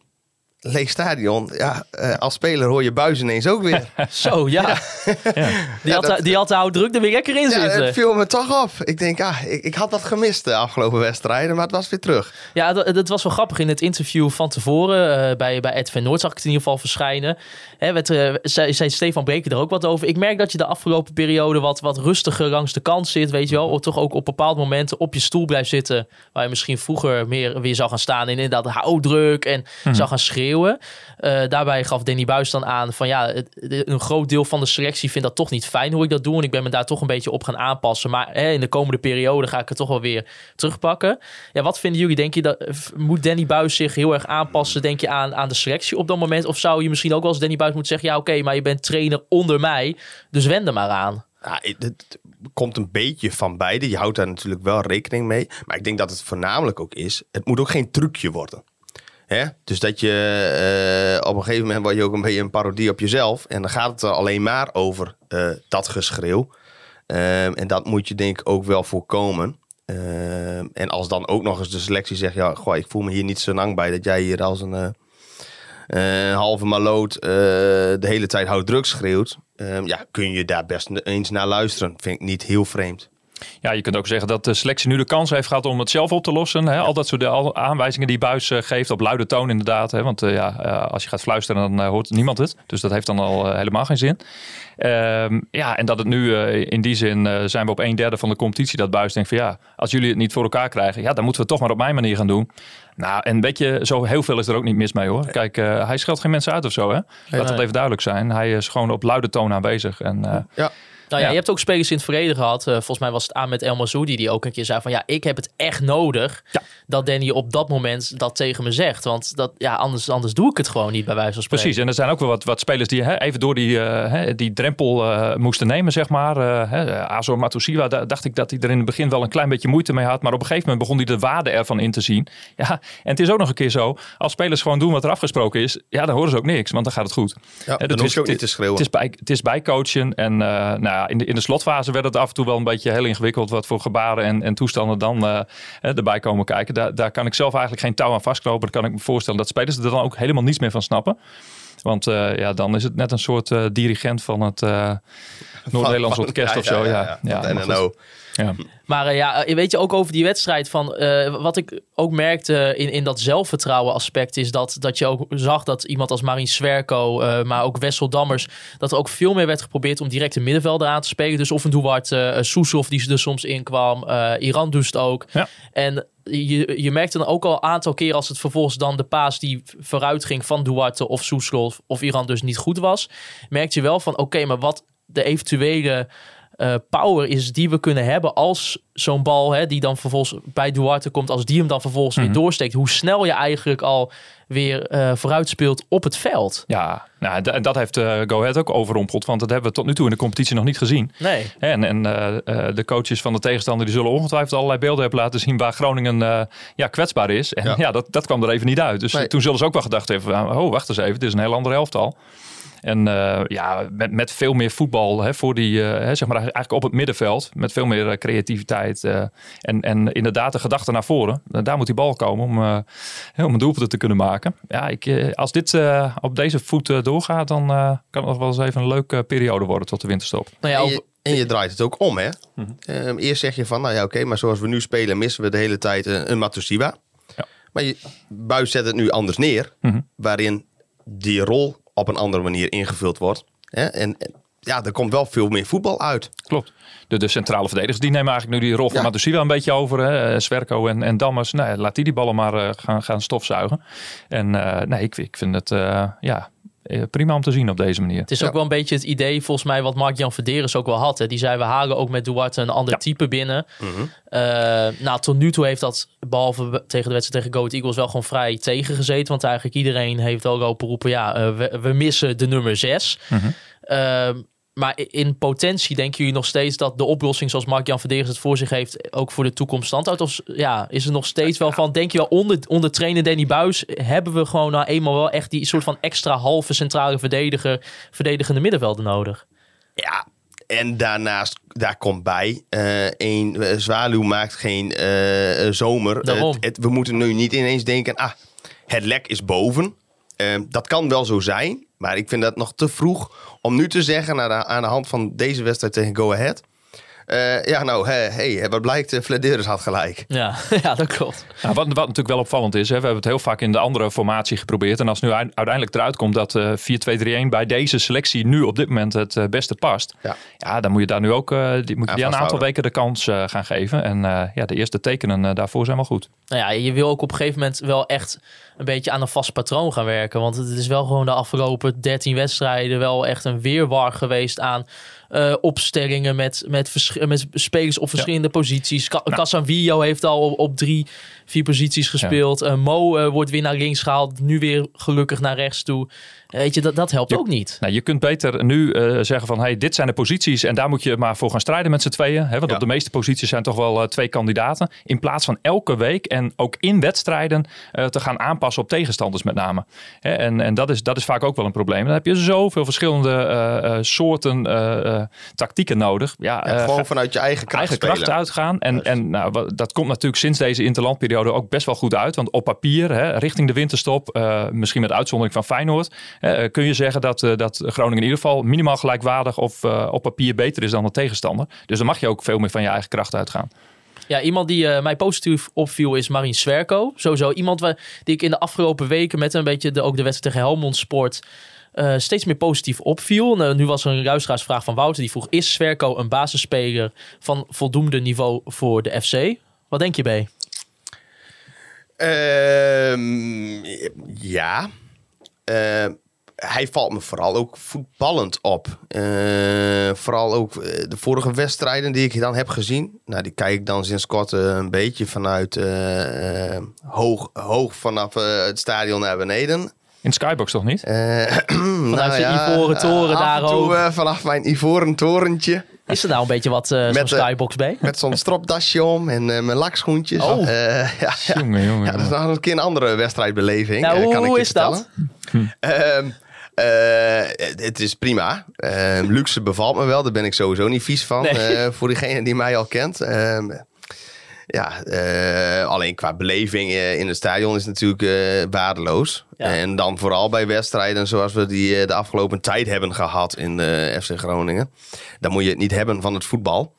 leeg stadion, ja, eh, als speler hoor je buis ineens ook weer. (laughs) Zo, ja. Ja. (laughs) Die, had, dat- die had de oude druk er weer lekker in ja, zitten. het viel me toch op. Ik denk, ah, ik, ik had wat gemist de afgelopen wedstrijden, maar het was weer terug. Ja, dat, dat was wel grappig. In het interview van tevoren eh, bij, bij Ed van Noord zag ik het in ieder geval verschijnen. Hè, werd, eh, zei, zei Stefan Beker er ook wat over. Ik merk dat je de afgelopen periode wat, wat rustiger langs de kant zit. Weet je wel, of toch ook op bepaalde momenten op je stoel blijft zitten. Waar je misschien vroeger meer weer zou gaan staan. En inderdaad houdruk en zou gaan schreeuwen. Eh, daarbij gaf Danny Buis dan aan van ja, een groot deel van de selectie vindt dat toch niet fijn hoe ik dat doe. En ik ben me daar toch een beetje op gaan aanpassen. Maar hè, in de komende periode ga ik het toch wel weer terugpakken. Ja, wat vinden jullie? Denk je dat f- moet Danny Buis zich heel erg aanpassen, denk je, aan, aan de selectie op dat moment? Of zou je misschien ook wel als Danny Buis moeten zeggen: ja, oké, maar je bent trainer onder mij, dus wend er maar aan. Ja, het komt een beetje van beide. Je houdt daar natuurlijk wel rekening mee. Maar ik denk dat het voornamelijk ook is. Het moet ook geen trucje worden. Hè? Dus dat je eh, op een gegeven moment word je ook een beetje een parodie op jezelf. En dan gaat het er alleen maar over eh, dat geschreeuw. Ehm, en dat moet je denk ik ook wel voorkomen. Ehm, en als dan ook nog eens de selectie zegt... Ja, goh, ik voel me hier niet zo lang bij dat jij hier als een... eh, halve maloot de hele tijd hout druk schreeuwt. ehm, ja, kun je daar best eens naar luisteren. Vind ik niet heel vreemd. Ja, je kunt ook zeggen dat de selectie nu de kans heeft gehad om het zelf op te lossen. Hè? Al dat soort aanwijzingen die Buis eh, geeft op luide toon inderdaad. Hè? Want eh, ja, eh, als je gaat fluisteren dan hoort niemand het. Dus dat heeft dan al helemaal geen zin. Ehm, ja, en dat het nu in die zin zijn we op een derde van de competitie. Dat Buis denkt van ja, als jullie het niet voor elkaar krijgen. Ja, dan moeten we het toch maar op mijn manier gaan doen. Nou, en weet je, zo heel veel is er ook niet mis mee hoor. Kijk, hij scheldt geen mensen uit of zo hè. Laat dat even duidelijk zijn. Hij is gewoon op luide toon aanwezig. En eh, Nou ja, Ja. je hebt ook spelers in het verleden gehad. Eh, volgens mij was het aan met El Mazoudi die ook een keer zei van ja, ik heb het echt nodig Ja. dat Danny op dat moment dat tegen me zegt. Want dat, ja, anders, anders doe ik het gewoon niet bij wijze van spreken. Precies, en er zijn ook wel wat, wat spelers die hè, even door die, eh, hè, die drempel eh, moesten nemen, zeg maar. Eh, hè, Azor Matusiwa, daar dacht ik dat hij er in het begin wel een klein beetje moeite mee had. Maar op een gegeven moment begon hij de waarde ervan in te zien. Ja, en het is ook nog een keer zo, als spelers gewoon doen wat er afgesproken is, ja, dan horen ze ook niks, want dan gaat het goed. Ja, dan dat hoef je ook niet het- te schreeuwen. Het is, bij, het is bijcoachen en eh, nou ja, in, de, in de slotfase werd het af en toe wel een beetje heel ingewikkeld wat voor gebaren en, en toestanden dan eh, erbij komen kijken. Daar, daar kan ik zelf eigenlijk geen touw aan vastknopen. Dan kan ik me voorstellen dat spelers er dan ook helemaal niets meer van snappen. Want eh, ja, dan is het net een soort eh, dirigent van het Noord-Nederlands orkest of zo. ja, Ja, ja, ja, maar. Ja. Eh, ja, eh, weet je ook over die wedstrijd van eh, wat ik ook merkte in, in dat zelfvertrouwen aspect is dat, dat je ook zag dat iemand als Marin Swerko, maar ook Wessel Dammers, dat er ook veel meer werd geprobeerd om direct de middenvelder aan te spelen. Dus of een Duarte, uh, Soeslof die er soms in kwam, eh, Iran dus het ook. Ja. En je, je merkte dan ook al een aantal keer als het vervolgens dan de paas die vooruit ging van Duarte of Soeslof of Iran dus niet goed was, merkte je wel van oké, maar wat de eventuele eh, power is die we kunnen hebben als zo'n bal, hè, die dan vervolgens bij Duarte komt, als die hem dan vervolgens Mhm. weer doorsteekt, hoe snel je eigenlijk al weer eh vooruit speelt op het veld. Ja, nou, dat heeft eh Go Ahead ook overrompeld. Want dat hebben we tot nu toe in de competitie nog niet gezien. Nee. En, en eh, eh, de coaches van de tegenstander die zullen ongetwijfeld allerlei beelden hebben laten zien waar Groningen eh, ja, kwetsbaar is. En ja, Ja. dat, dat kwam er even niet uit. Dus Nee. toen zullen ze ook wel gedacht hebben, oh wacht eens even, dit is een heel andere elftal. En eh, ja, met, met veel meer voetbal hè, voor die, eh, hè, zeg maar eigenlijk op het middenveld. Met veel meer eh, creativiteit. eh, en, en inderdaad de gedachte naar voren. Daar moet die bal komen om, eh, hè, om een doelpunt te kunnen maken. Ja, ik, eh, als dit eh, op deze voet doorgaat, dan eh, kan het wel eens even een leuke periode worden tot de winterstop. Nou ja, En over- je, en je draait het ook om, hè? Ehm, eerst zeg je van, nou ja, oké, maar zoals we nu spelen, missen we de hele tijd een, een Matusiwa. Ja. Maar je buis zet het nu anders neer, Mhm. waarin die rol op een andere manier ingevuld wordt. Hè? En, en ja, er komt wel veel meer voetbal uit. Klopt. De, de centrale verdedigers die nemen eigenlijk nu die rol van Ja. Matusiwa een beetje over. Hè. Eh, Swerko en, en Dammers. Nou, laat die die ballen maar eh, gaan, gaan stofzuigen. En eh, nee, ik, ik vind het eh, ja, eh, prima om te zien op deze manier. Het is Ja. ook wel een beetje het idee, volgens mij, wat Mark-Jan Verderes ook wel had. Hè. Die zei, we halen ook met Duarte een ander Ja. type binnen. Eh, nou, tot nu toe heeft dat, behalve be- tegen de wedstrijd tegen Go Ahead Eagles, wel gewoon vrij tegengezeten. Want eigenlijk iedereen heeft wel lopen roepen, ja, eh, we, we missen de nummer 6. Mhm. Maar in potentie denken jullie nog steeds dat de oplossing zoals Mark-Jan Verderes het voor zich heeft, ook voor de toekomst standhoudt? Of ja, is er nog steeds wel van, denk je wel, onder, onder trainer Danny Buis hebben we gewoon nou eenmaal wel echt die soort van extra halve centrale verdediger, verdedigende middenvelden nodig? Ja, en daarnaast, daar komt bij, eh een eh, zwaluw maakt geen eh, zomer. Daarom. Het- het- we moeten nu niet ineens denken, ah, het lek is boven. Dat kan wel zo zijn, maar ik vind dat nog te vroeg om nu te zeggen aan de, aan de hand van deze wedstrijd tegen Go Ahead. Eh, ja, nou, hé, hey, wat blijkt, uh, Flederis had gelijk. Ja, (laughs) ja dat klopt. Nou, wat, wat natuurlijk wel opvallend is, hè, we hebben het heel vaak in de andere formatie geprobeerd. En als nu uiteindelijk eruit komt dat eh 4-2-3-1 bij deze selectie nu op dit moment het eh, beste past. Ja. Ja, dan moet je daar nu ook eh, die, moet je Ja, die een aantal weken de kans eh, gaan geven. En eh, ja, de eerste tekenen eh, daarvoor zijn wel goed. Nou ja, je wil ook op een gegeven moment wel echt een beetje aan een vast patroon gaan werken. Want het is wel gewoon de afgelopen 13 wedstrijden wel echt een weerwar geweest aan eh, opstellingen met, met, vers- met spelers op verschillende posities. Ca Casanvillo heeft al op, op drie, vier posities gespeeld. Eh, Mo eh, wordt weer naar links gehaald, nu weer gelukkig naar rechts toe. Weet je, dat, dat helpt Je- ook niet. Nou, je kunt beter nu eh, zeggen van hey, dit zijn de posities en daar moet je maar voor gaan strijden met z'n tweeën. Hè? Want Ja. op de meeste posities zijn toch wel eh, twee kandidaten. In plaats van elke week en ook in wedstrijden eh, te gaan aanpassen op tegenstanders met name. Hè? En, en dat, is, dat is vaak ook wel een probleem. Dan heb je zoveel verschillende eh, eh, soorten eh, eh, tactieken nodig. Ja, Ja, eh, gewoon vanuit je eigen kracht eigen spelen. kracht uitgaan. En, en nou, dat komt natuurlijk sinds deze interlandperiode ook best wel goed uit. Want op papier, hè, richting de winterstop, eh, misschien met uitzondering van Feyenoord, eh, kun je zeggen dat, eh, dat Groningen in ieder geval minimaal gelijkwaardig of eh, op papier beter is dan de tegenstander. Dus dan mag je ook veel meer van je eigen kracht uitgaan. Ja, iemand die eh, mij positief opviel is Marin Swerko. Sowieso iemand waar, die ik in de afgelopen weken met een beetje de, ook de wedstrijd tegen Helmond Sport eh, steeds meer positief opviel. Nou, nu was er een luisteraarsvraag van Wouter die vroeg... is Swerko een basisspeler van voldoende niveau voor de FC? Wat denk je, B? Ehm, ja. Hij valt me vooral ook voetballend op. Eh, vooral ook eh, de vorige wedstrijden die ik dan heb gezien. Nou, die kijk ik dan sinds kort eh, een beetje vanuit hoog, hoog vanaf het stadion naar beneden. In Skybox toch niet? Eh, (clears throat) vanuit je ivoren toren daar eh, vanaf mijn ivoren torentje. Is er nou een beetje wat eh zo'n Met, Skybox B? Met zo'n stropdasje om en eh, mijn lakschoentjes. Oh. Eh, (laughs) ja. Jongen, jongen. Ja, dat is nog een keer een andere wedstrijdbeleving. Nou, hoe- kan ik je is dat? vertellen. Het is prima. Ehm, luxe bevalt me wel. Daar ben ik sowieso niet vies van. Nee. eh, voor diegene die mij al kent. Ehm, ja, eh, alleen qua beleving eh, in het stadion is het natuurlijk eh, waardeloos. Ja. En dan vooral bij wedstrijden zoals we die eh, de afgelopen tijd hebben gehad in de FC Groningen. Dan moet je het niet hebben van het voetbal.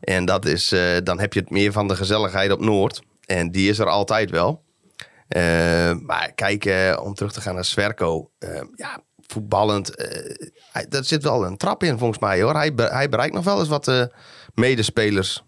En dat is, eh, dan heb je het meer van de gezelligheid op Noord. En die is er altijd wel. Eh, maar kijk, eh, om terug te gaan naar Swerko. eh, ja, voetballend. hij, daar zit wel een trap in volgens mij hoor. Hij, hij bereikt nog wel eens wat eh, medespelers.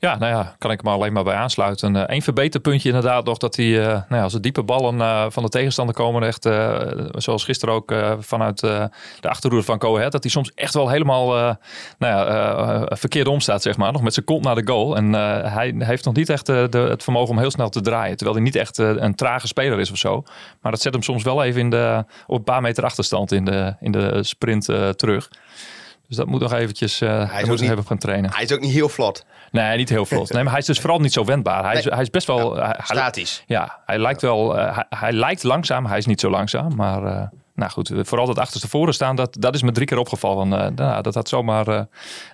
Ja, nou ja, kan ik me alleen maar bij aansluiten. Eén een verbeterpuntje inderdaad nog dat hij, eh, nou ja, als de diepe ballen eh, van de tegenstander komen, echt, eh, zoals gisteren ook eh, vanuit eh, de achterhoede van Ahead, dat hij soms echt wel helemaal eh, nou ja, eh, verkeerd omstaat, zeg maar. Nog met zijn kont naar de goal. En eh, hij heeft nog niet echt eh, de, het vermogen om heel snel te draaien. Terwijl hij niet echt eh, een trage speler is of zo. Maar dat zet hem soms wel even in de, op een paar meter achterstand in de, in de sprint eh, terug. Dus dat moet nog eventjes, uh, hij moet niet- even gaan trainen. Hij is ook niet heel vlot. Nee, niet heel vlot. Nee, maar hij is dus vooral niet zo wendbaar. Hij, is, hij is best wel... hij- hij- Statisch. ja, hij lijkt wel... eh, hij, hij lijkt langzaam. Hij is niet zo langzaam. Maar eh, nou goed, vooral dat achterstevoren staan, dat, dat is me drie keer opgevallen. Eh, nou, dat had zomaar eh,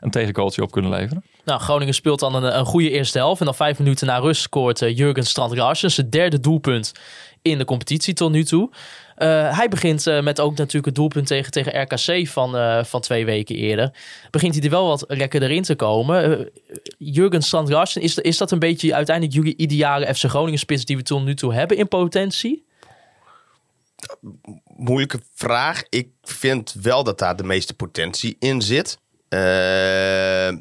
een tegengoaltje op kunnen leveren. Nou, Groningen speelt dan een, een goede eerste helft. En dan vijf minuten na rust scoort eh, Jurgen Strand Larsen zijn derde doelpunt in de competitie tot nu toe. Eh, hij begint eh, met ook natuurlijk het doelpunt tegen, tegen RKC van, eh, van twee weken eerder. Begint hij er wel wat lekker erin te komen. Jurgen Strand Larsen, is, is dat een beetje uiteindelijk jullie ideale FC Groningen spits die we tot nu toe hebben in potentie? Moeilijke vraag. Ik vind wel dat daar de meeste potentie in zit.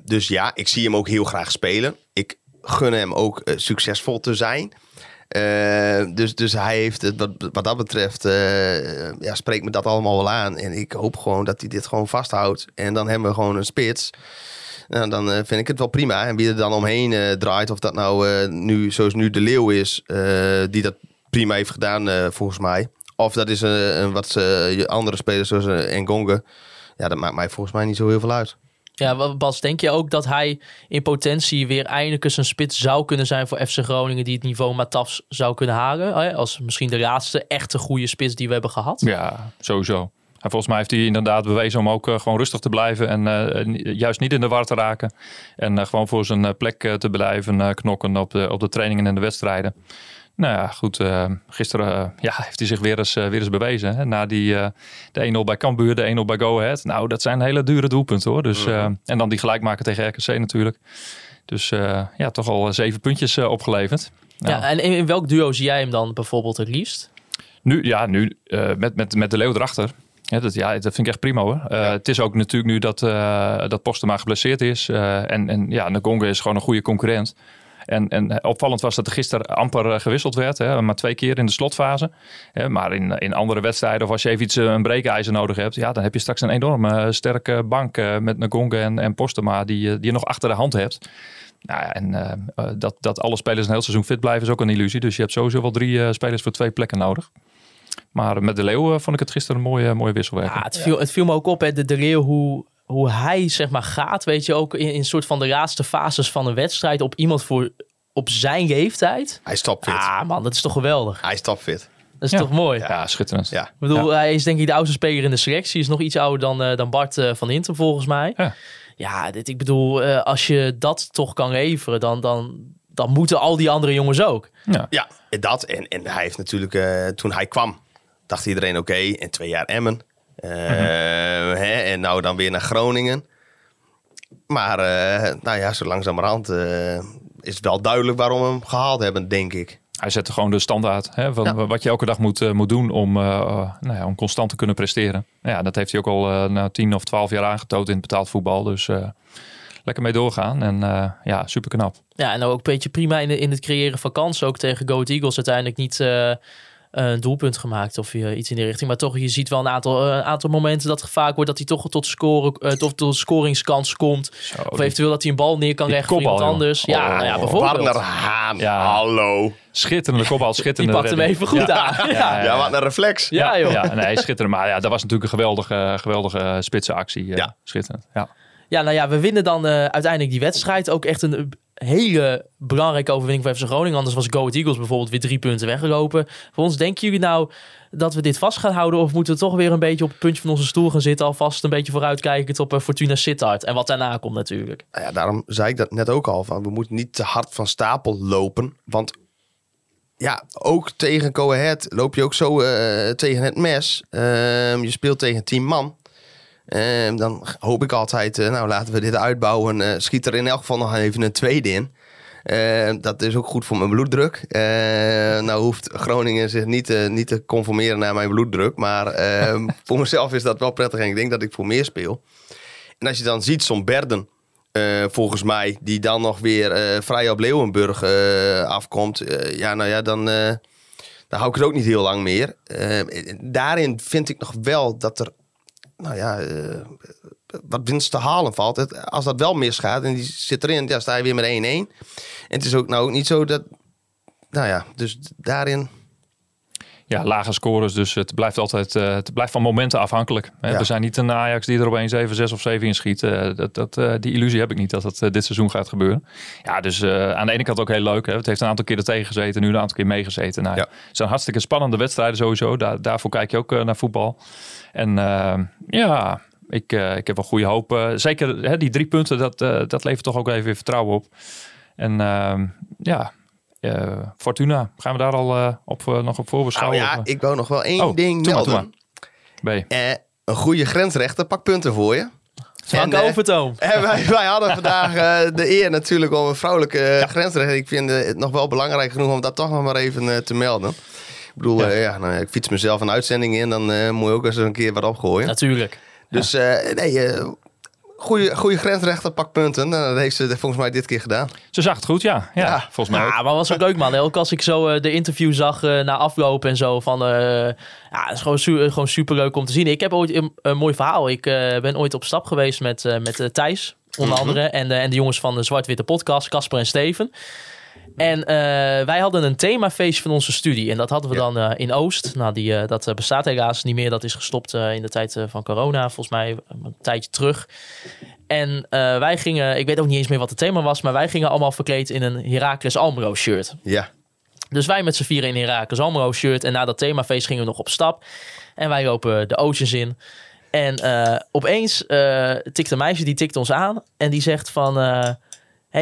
Dus ja, ik zie hem ook heel graag spelen. Ik gun hem ook succesvol te zijn. Eh, dus, dus hij heeft wat, wat dat betreft, eh, ja, spreekt me dat allemaal wel aan. En ik hoop gewoon dat hij dit gewoon vasthoudt. En dan hebben we gewoon een spits. Nou, dan eh, vind ik het wel prima. En wie er dan omheen draait, of dat nou nu, zoals nu de Leeuw is, die dat prima heeft gedaan volgens mij. Of dat is een, wat andere spelers zoals Ngonge. Ja, dat maakt mij volgens mij niet zo heel veel uit. Ja, Bas, denk je ook dat hij in potentie weer eindelijk eens een spits zou kunnen zijn voor FC Groningen die het niveau Matafs zou kunnen halen? Als misschien de laatste echte goede spits die we hebben gehad. Ja, sowieso. En volgens mij heeft hij inderdaad bewezen om ook eh, gewoon rustig te blijven. En eh, ni- juist niet in de war te raken. En eh, gewoon voor zijn plek te blijven knokken op de, op de trainingen en de wedstrijden. Nou ja, goed. eh, gisteren eh, ja, heeft hij zich weer eens, eh, weer eens bewezen. Hè? Na die, de 1-0 bij Cambuur, de 1-0 bij Go Ahead. Nou, dat zijn hele dure doelpunten hoor. Dus, eh, en dan die gelijkmaker tegen RKC natuurlijk. Dus ja, toch al zeven puntjes opgeleverd. Nou, Ja, en in, welk duo zie jij hem dan bijvoorbeeld het liefst? Nu, ja, nu met, met, met de leeuw erachter. Ja, dat, ja, dat vind ik echt prima hoor. Het is ook natuurlijk nu dat, eh dat Postema geblesseerd is. en, en ja, Ngonga is gewoon een goede concurrent. En, en opvallend was dat er gisteren amper eh, gewisseld werd. Hè, maar twee keer in de slotfase. Hè, maar in, in andere wedstrijden, of als je even iets, eh, een breekijzer nodig hebt. Ja, dan heb je straks een enorme eh, sterke bank eh, met Ngonga en, en Postema. Die, eh, die je nog achter de hand hebt. Nou en eh, eh, dat, dat alle spelers een heel seizoen fit blijven is ook een illusie. Dus je hebt sowieso wel drie eh, spelers voor twee plekken nodig. Maar met de Leeuw eh, vond ik het gisteren een mooie, mooie wisselwerking. Ja, het, viel, het viel me ook op, hè, de, de Leeuw, hoe, hoe hij zeg maar gaat. Weet je, ook in, in soort van de laatste fases van een wedstrijd op iemand voor op zijn leeftijd. Hij is topfit. Ah man, dat is toch geweldig. Hij is topfit. Dat is Ja. toch mooi. Ja, schitterend. Ja. Ik bedoel, hij is denk ik de oudste speler in de selectie. Is nog iets ouder dan, eh, dan Bart eh, van Inter volgens mij. Ja. Ja, dit, ik bedoel, eh, als je dat toch kan leveren, dan, dan, dan moeten al die andere jongens ook. Ja, dat. En, en hij heeft natuurlijk, eh, toen hij kwam, dacht iedereen oké, en twee jaar Emmen. Eh, hè, en nou dan weer naar Groningen. Maar eh, nou ja, zo langzamerhand eh, is het wel duidelijk waarom we hem gehaald hebben, denk ik. Hij zette gewoon de standaard hè, van Ja. wat je elke dag moet, moet doen om, nou ja, om constant te kunnen presteren. Nou Ja, dat heeft hij ook al eh, na tien of twaalf jaar aangetoond in het betaald voetbal. Dus eh, lekker mee doorgaan en eh, ja, super knap. Ja, en ook een beetje prima in, de- in het creëren van kansen. Ook tegen Go Ahead Eagles uiteindelijk niet eh, een doelpunt gemaakt of eh, iets in die richting. Maar toch, je ziet wel een aantal, eh, een aantal momenten dat het gevaar wordt dat hij toch tot, scoren, eh, tot, tot scoringskans komt. of die- eventueel dat hij een bal neer kan die leggen voor kopbal, iemand joh. anders. Ja, Oh, nou ja, bijvoorbeeld. Warner Haan, Ja. hallo. Schitterende kopbal, Die schitterende pakt hem even goed Ja. aan. Ja, Ja, Ja, wat een reflex. ja, joh. Ja, nee, schitterend. Maar ja, dat was natuurlijk een geweldige, geweldige spitse actie. eh, Ja. Schitterend. Ja. Ja, nou ja, we winnen dan eh, uiteindelijk die wedstrijd. Ook echt een hele belangrijke overwinning voor FC Groningen. Anders was Go Eagles bijvoorbeeld weer drie punten weggelopen. Voor ons, denken jullie nou dat we dit vast gaan houden? Of moeten we toch weer een beetje op het puntje van onze stoel gaan zitten? Alvast een beetje vooruitkijken op eh, Fortuna Sittard. En wat daarna komt natuurlijk. Nou ja, daarom zei ik dat net ook al. Van, we moeten niet te hard van stapel lopen. Want ja, ook tegen Go loop je ook zo eh, tegen het mes. Ehm, je speelt tegen tien man. Ehm, dan hoop ik altijd, eh, nou laten we dit uitbouwen. Eh, schiet er in elk geval nog even een tweede in. Ehm, dat is ook goed voor mijn bloeddruk. Ehm, nou hoeft Groningen zich niet, eh, niet te conformeren naar mijn bloeddruk. Maar (laughs) voor mezelf is dat wel prettig. En ik denk dat ik voor meer speel. En als je dan ziet zo'n Berden, volgens mij, die dan nog weer vrij op Leeuwenburg afkomt. ja, nou ja, dan, dan hou ik het ook niet heel lang meer. Daarin vind ik nog wel dat er, nou ja, eh, wat winst te halen valt. Als dat wel misgaat en die zit erin, ja, sta je weer met 1-1. En het is ook nou ook niet zo dat, nou ja, dus daarin... ja, lage scores. Dus het blijft altijd eh, het blijft van momenten afhankelijk. Hè. Ja. We zijn niet een Ajax die er opeens 7, 6 of 7 inschiet. Eh dat, dat, eh, die illusie heb ik niet dat dat dit seizoen gaat gebeuren. Ja, dus aan de ene kant ook heel leuk. Hè. Het heeft een aantal keer er tegen gezeten, nu een aantal keer meegezeten. Nou, Ja. Het zijn hartstikke spannende wedstrijden sowieso. Daar, daarvoor kijk je ook naar voetbal. En ja, ik, ik heb wel goede hoop. Zeker hè, die drie punten, dat, dat levert toch ook even weer vertrouwen op. En ja, Fortuna, gaan we daar al eh, op, eh, nog op Nou voorbeschouwen? ja, Of, eh? ik wou nog wel één Oh, ding maar, melden. Eh, een goede grensrechter pak punten voor je. Frank En, Overtoom. (laughs) En wij, wij hadden vandaag eh, de eer natuurlijk om een vrouwelijke grensrechter. Ik vind het nog wel belangrijk genoeg om dat toch nog maar even te melden. Ik bedoel, Ja. ja. ja, nou, ja, ik fiets mezelf een uitzending in, dan moet je ook eens een keer wat opgooien. Natuurlijk. Dus eh, nee, eh goede, goede grensrechter pak punten. Nou, dat heeft ze volgens mij dit keer gedaan. Ze zag het goed, ja. Ja, Ja. volgens mij ook. Ja, maar was ook leuk man. Ook als ik zo eh, de interview zag eh, na afloop en zo van... eh, ja, het is gewoon, su gewoon super leuk om te zien. Ik heb ooit een, een mooi verhaal. Ik eh, ben ooit op stap geweest met, eh, met Thijs, onder andere. En, de en de jongens van de Zwart-Witte podcast, Casper en Steven. En eh, wij hadden een themafeestje van onze studie. En dat hadden we Ja. dan eh, in Oost. Nou, die, eh, dat bestaat helaas niet meer. Dat is gestopt in de tijd van corona, volgens mij een tijdje terug. En wij gingen, ik weet ook niet eens meer wat het thema was, maar wij gingen allemaal verkleed in een Heracles Almelo shirt. Ja, Dus wij met z'n vieren in een Heracles Almelo shirt. En na dat themafeest gingen we nog op stap. En wij lopen de oceans in. En opeens tikt een meisje, die tikt ons aan. En die zegt van...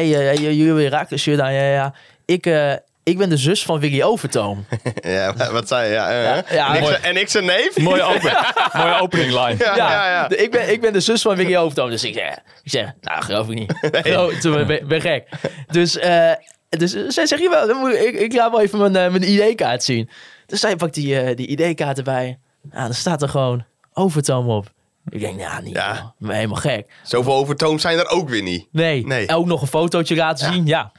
eh hey, jullie hebben Heracles shirt aan? Ja, ja. Ik, eh, ik ben de zus van Willy Overtoom. (laughs) ja wa- wat zei je? Ja, eh, Ja, ja, en, ik, mooi. zijn- en ik zijn neef? Mooie, open, (laughs) mooie opening line. Ja, ja, ja. de- ik, ben, ik ben de zus van Willy Overtoom. Dus ik zeg, ik zeg nou, geloof ik niet. Geloof- (laughs) Toen ben, ben gek. Dus, eh, dus zij zegt, jawel, dan moet, ik, ik laat wel even mijn, mijn ID-kaart zien. Dus zij pakt die, eh, die ID-kaart erbij. Nou, dan staat er gewoon Overtoom op. Ik denk, nou, niet. Ja. helemaal gek. Zoveel overtoom zijn er ook weer niet. Nee. Nee. Ook nog een fotootje laten zien. Ja.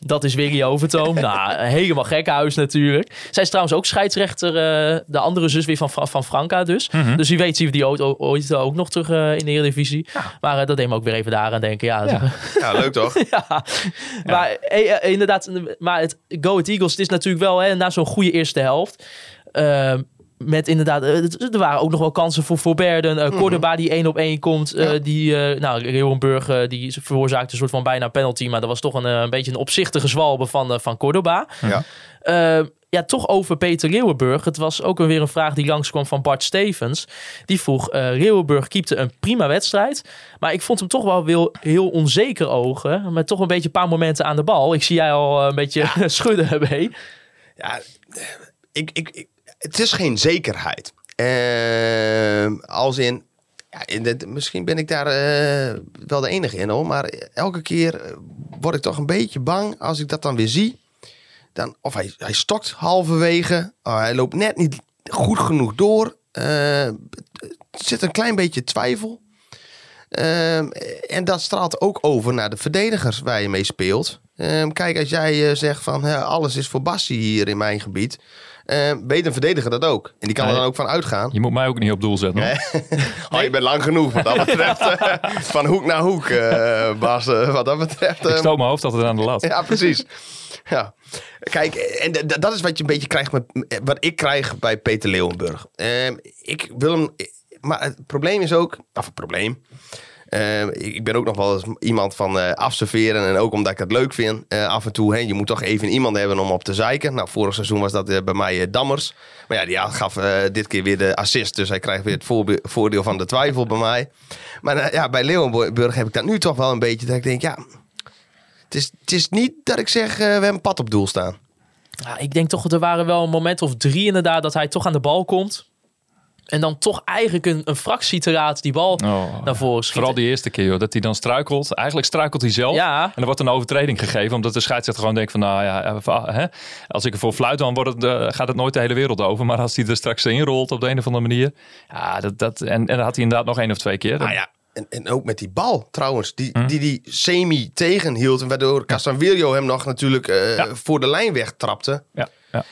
Dat is Willy Overtoom. (laughs) nou, helemaal gek huis natuurlijk. Zij is trouwens ook scheidsrechter. eh, de andere zus weer van, van Franka dus. Dus wie weet zien we die ooit, ooit ook nog terug eh, in de Eredivisie. Maar eh, dat deed me ook weer even daaraan denken. Ja, Ja. Ja, leuk toch? (laughs) ja. Maar inderdaad, maar het Go Ahead Eagles, het is natuurlijk wel hè, na zo'n goede eerste helft. ehm, met inderdaad, eh, er waren ook nog wel kansen voor Voorberden. Uh, Cordoba die één op één komt. eh, Ja. Die, eh nou, Reeuwenburg eh, die veroorzaakte een soort van bijna penalty. Maar dat was toch een, eh, een beetje een opzichtige zwalbe van, eh, van Cordoba. Ja. Eh, ja, toch over Peter Leeuwenburg. Het was ook weer een vraag die langskwam van Bart Stevens. Die vroeg, eh Leeuwenburg keepte een prima wedstrijd. Maar ik vond hem toch wel heel, heel onzeker ogen. Met toch een beetje een paar momenten aan de bal. Ik zie jij al eh, een beetje (laughs) schudden, B. Ja, ik, ik, ik- het is geen zekerheid. Ehm, als in, ja, misschien ben ik daar eh, wel de enige in hoor. Maar elke keer eh, word ik toch een beetje bang als ik dat dan weer zie. Dan, of hij, hij stokt halverwege. Oh, hij loopt net niet goed genoeg door. Er zit een klein beetje twijfel. Ehm, en dat straalt ook over naar de verdedigers waar je mee speelt. Ehm, kijk, als jij eh, zegt van alles is voor Bassie hier in mijn gebied. Weet een verdediger dat ook. En die kan er dan ook van uitgaan. Je moet mij ook niet op doel zetten. hoor. (laughs) Oh, je bent lang genoeg wat dat (laughs) betreft. (laughs) van hoek naar hoek, eh, Bas. eh, wat dat betreft. Ik stoot mijn hoofd altijd aan de lat. ja, precies. Ja. Kijk, en dat is wat je een beetje krijgt met wat ik krijg bij Peter Leeuwenburg. Ehm, ik wil hem, maar het probleem is ook, of het probleem. Ehm, ik ben ook nog wel eens iemand van eh afserveren en ook omdat ik het leuk vind. eh, af en toe, hè, je moet toch even iemand hebben om op te zeiken. Nou, vorig seizoen was dat eh, bij mij eh, Dammers. Maar ja, die gaf eh, dit keer weer de assist. Dus hij krijgt weer het voordeel van de twijfel bij mij. Maar eh, ja, bij Leeuwenburg heb ik dat nu toch wel een beetje. Dat ik denk, ja, het is, het is niet dat ik zeg, eh, we hebben een pad op doel staan. Ik denk toch, er waren wel een moment of drie inderdaad dat hij toch aan de bal komt. En dan toch eigenlijk een, een fractie te raad die bal Oh, naar voren schiet. Vooral die eerste keer, joh, dat hij dan struikelt. Eigenlijk struikelt hij zelf. Ja. En er wordt een overtreding gegeven. Omdat de scheidsrechter gewoon denkt van, nou ja, eh, hè, als ik ervoor fluit, dan wordt het, eh, gaat het nooit de hele wereld over. Maar als hij er straks inrolt op de een of andere manier. Ja, dat, dat, en, en dat had hij inderdaad nog één of twee keer. Nou ja, en, en ook met die bal trouwens, die Hm? die, die semi tegenhield. En waardoor Casanvirio hem nog natuurlijk eh, Ja. voor de lijn wegtrapte. Ja, ja.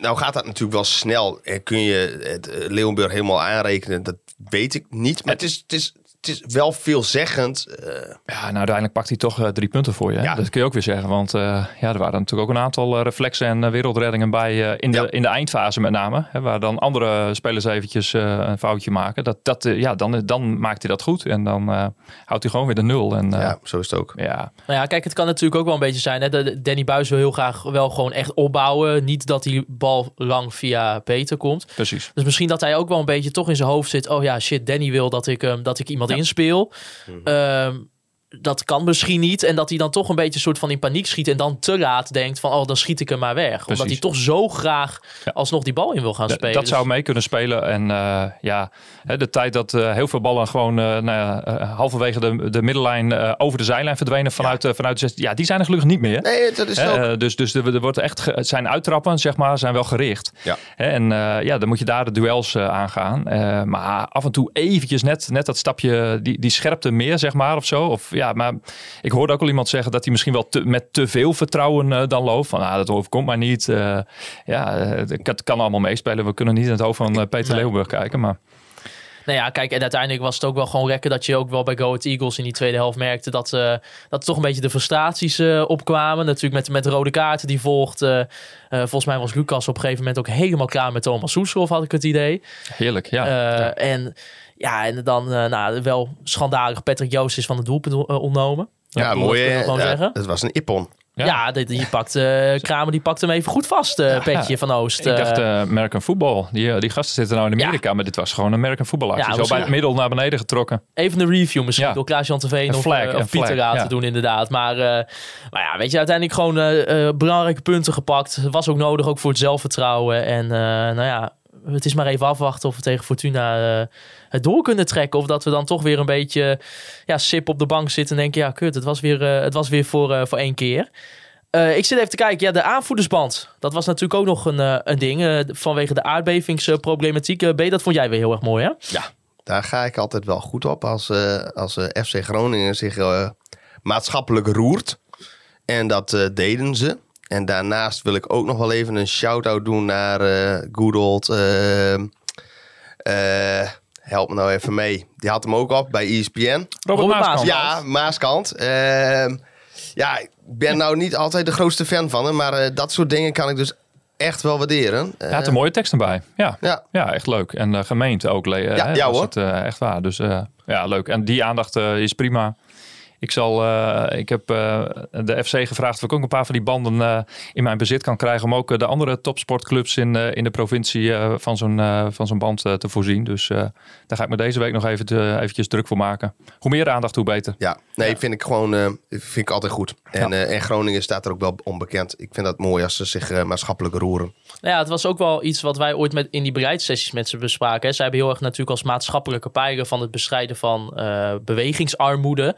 Nou gaat dat natuurlijk wel snel. En kun je het eh, Leeuwenburg helemaal aanrekenen? Dat weet ik niet. Maar het is, het is, het is wel veelzeggend. eh Ja, nou uiteindelijk pakt hij toch eh, drie punten voor je. Hè? Ja. Dat kun je ook weer zeggen. Want eh, ja, er waren natuurlijk ook een aantal reflexen en wereldreddingen bij. eh, in, de, Ja. in de eindfase met name. Hè, waar dan andere spelers eventjes eh, een foutje maken. Dat, dat, ja, dan, dan maakt hij dat goed. En dan eh, houdt hij gewoon weer de nul. En, eh, ja, zo is het ook. ja. Nou ja, kijk, het kan natuurlijk ook wel een beetje zijn. Hè? De- Danny Buis wil heel graag wel gewoon echt opbouwen. Niet dat die bal lang via Peter komt. precies. Dus misschien dat hij ook wel een beetje toch in zijn hoofd zit. Oh ja, shit, Danny wil dat ik, ehm, dat ik iemand inspeel. Ehm, dat kan misschien niet. En dat hij dan toch een beetje soort van in paniek schiet. En dan te laat denkt van, oh, dan schiet ik hem maar weg. Omdat hij toch zo graag Ja. alsnog die bal in wil gaan Ja, spelen. dat Dus- zou mee kunnen spelen. En eh, ja, hè, de tijd dat eh, heel veel ballen gewoon eh, nou ja, halverwege de, de middellijn eh, over de zijlijn verdwenen vanuit, eh, vanuit de 16. Ja, die zijn er gelukkig niet meer. Nee, dat is ook. eh, dus dus er, er wordt echt zijn uittrappen, zeg maar, zijn wel gericht. Ja. Hè, en eh, ja, dan moet je daar de duels eh, aangaan. Eh, maar af en toe eventjes net, net dat stapje, die, die scherpte meer, zeg maar, of zo. Of ja, maar ik hoorde ook al iemand zeggen dat hij misschien wel te, met te veel vertrouwen eh, dan loopt. Van, ah, dat overkomt mij niet. Eh, ja, eh, het kan- allemaal meespelen. We kunnen niet in het hoofd van Peter Nee. Leeuwenburg kijken, maar Nou ja, kijk, en uiteindelijk was het ook wel gewoon lekker dat je ook wel bij Go Ahead Eagles in die tweede helft merkte dat, eh dat toch een beetje de frustraties opkwamen. Natuurlijk met, met de rode kaarten die volgt. eh, volgens mij was Lucas op een gegeven moment ook helemaal klaar met Thomas Soeslof, had ik het idee. heerlijk. Ja, ja. En ja, en dan eh, nou, wel schandalig. Patrick Joost is van het doelpunt eh, ontnomen. ja, mooi. Ja, zeggen. Het was een ippon. Ja. Ja, die, die pakt, eh, Kramer die pakt hem even goed vast, eh, petje van Oost. Ik dacht eh. eh American Football. Die, eh, die gasten zitten nou in Amerika, maar dit was gewoon een American Football actie. Ja, Zo bij het middel naar beneden getrokken. Even een review misschien Ja. door Klaas-Jan Terveen Een of, flag, eh, of Pieter flag, te doen inderdaad. Maar, eh, maar ja, weet je, uiteindelijk gewoon eh, eh, belangrijke punten gepakt. Het was ook nodig, ook voor het zelfvertrouwen. En eh, nou ja, het is maar even afwachten of we tegen Fortuna eh, het door kunnen trekken. Of dat we dan toch weer een beetje ja, sip op de bank zitten en denken... ja, kut, het was weer, eh, het was weer voor, eh, voor één keer. Eh, ik zit even te kijken. Ja, de aanvoerdersband. Dat was natuurlijk ook nog een, een ding. vanwege de aardbevingsproblematiek. B, dat vond jij weer heel erg mooi, hè? Ja, daar ga ik altijd wel goed op als, als FC Groningen zich maatschappelijk roert. En dat deden ze. En daarnaast wil ik ook nog wel even een shout-out doen naar good old... eh, eh, help me nou even mee. Die had hem ook op bij ESPN. Robert, Robert Maaskant. Ja, Maaskant. Ehm, ja, ik ben nou niet altijd de grootste fan van hem. Maar eh, dat soort dingen kan ik dus echt wel waarderen. Ja, het een mooie tekst erbij. Ja, Ja. ja echt leuk. En uh, gemeente ook. Ja, hè, ja, hoor. Het, eh, echt waar. Dus eh, ja, leuk. En die aandacht eh, is prima. Ik, zal, eh, ik heb eh, de FC gevraagd of ik ook een paar van die banden eh, in mijn bezit kan krijgen. Om ook de andere topsportclubs in, eh, in de provincie eh, van zo'n eh, van zo'n band te voorzien. Dus eh, daar ga ik me deze week nog even te, eventjes druk voor maken. Hoe meer aandacht, hoe beter. Ja, nee, vind ik gewoon eh, vind ik altijd goed. En, eh, en Groningen staat er ook wel onbekend. Ik vind dat mooi als ze zich maatschappelijk roeren. Nou ja, het was ook wel iets wat wij ooit met, in die bereidssessies met ze bespraken. Hè. Zij hebben heel erg natuurlijk als maatschappelijke pijler van het bestrijden van eh, bewegingsarmoede.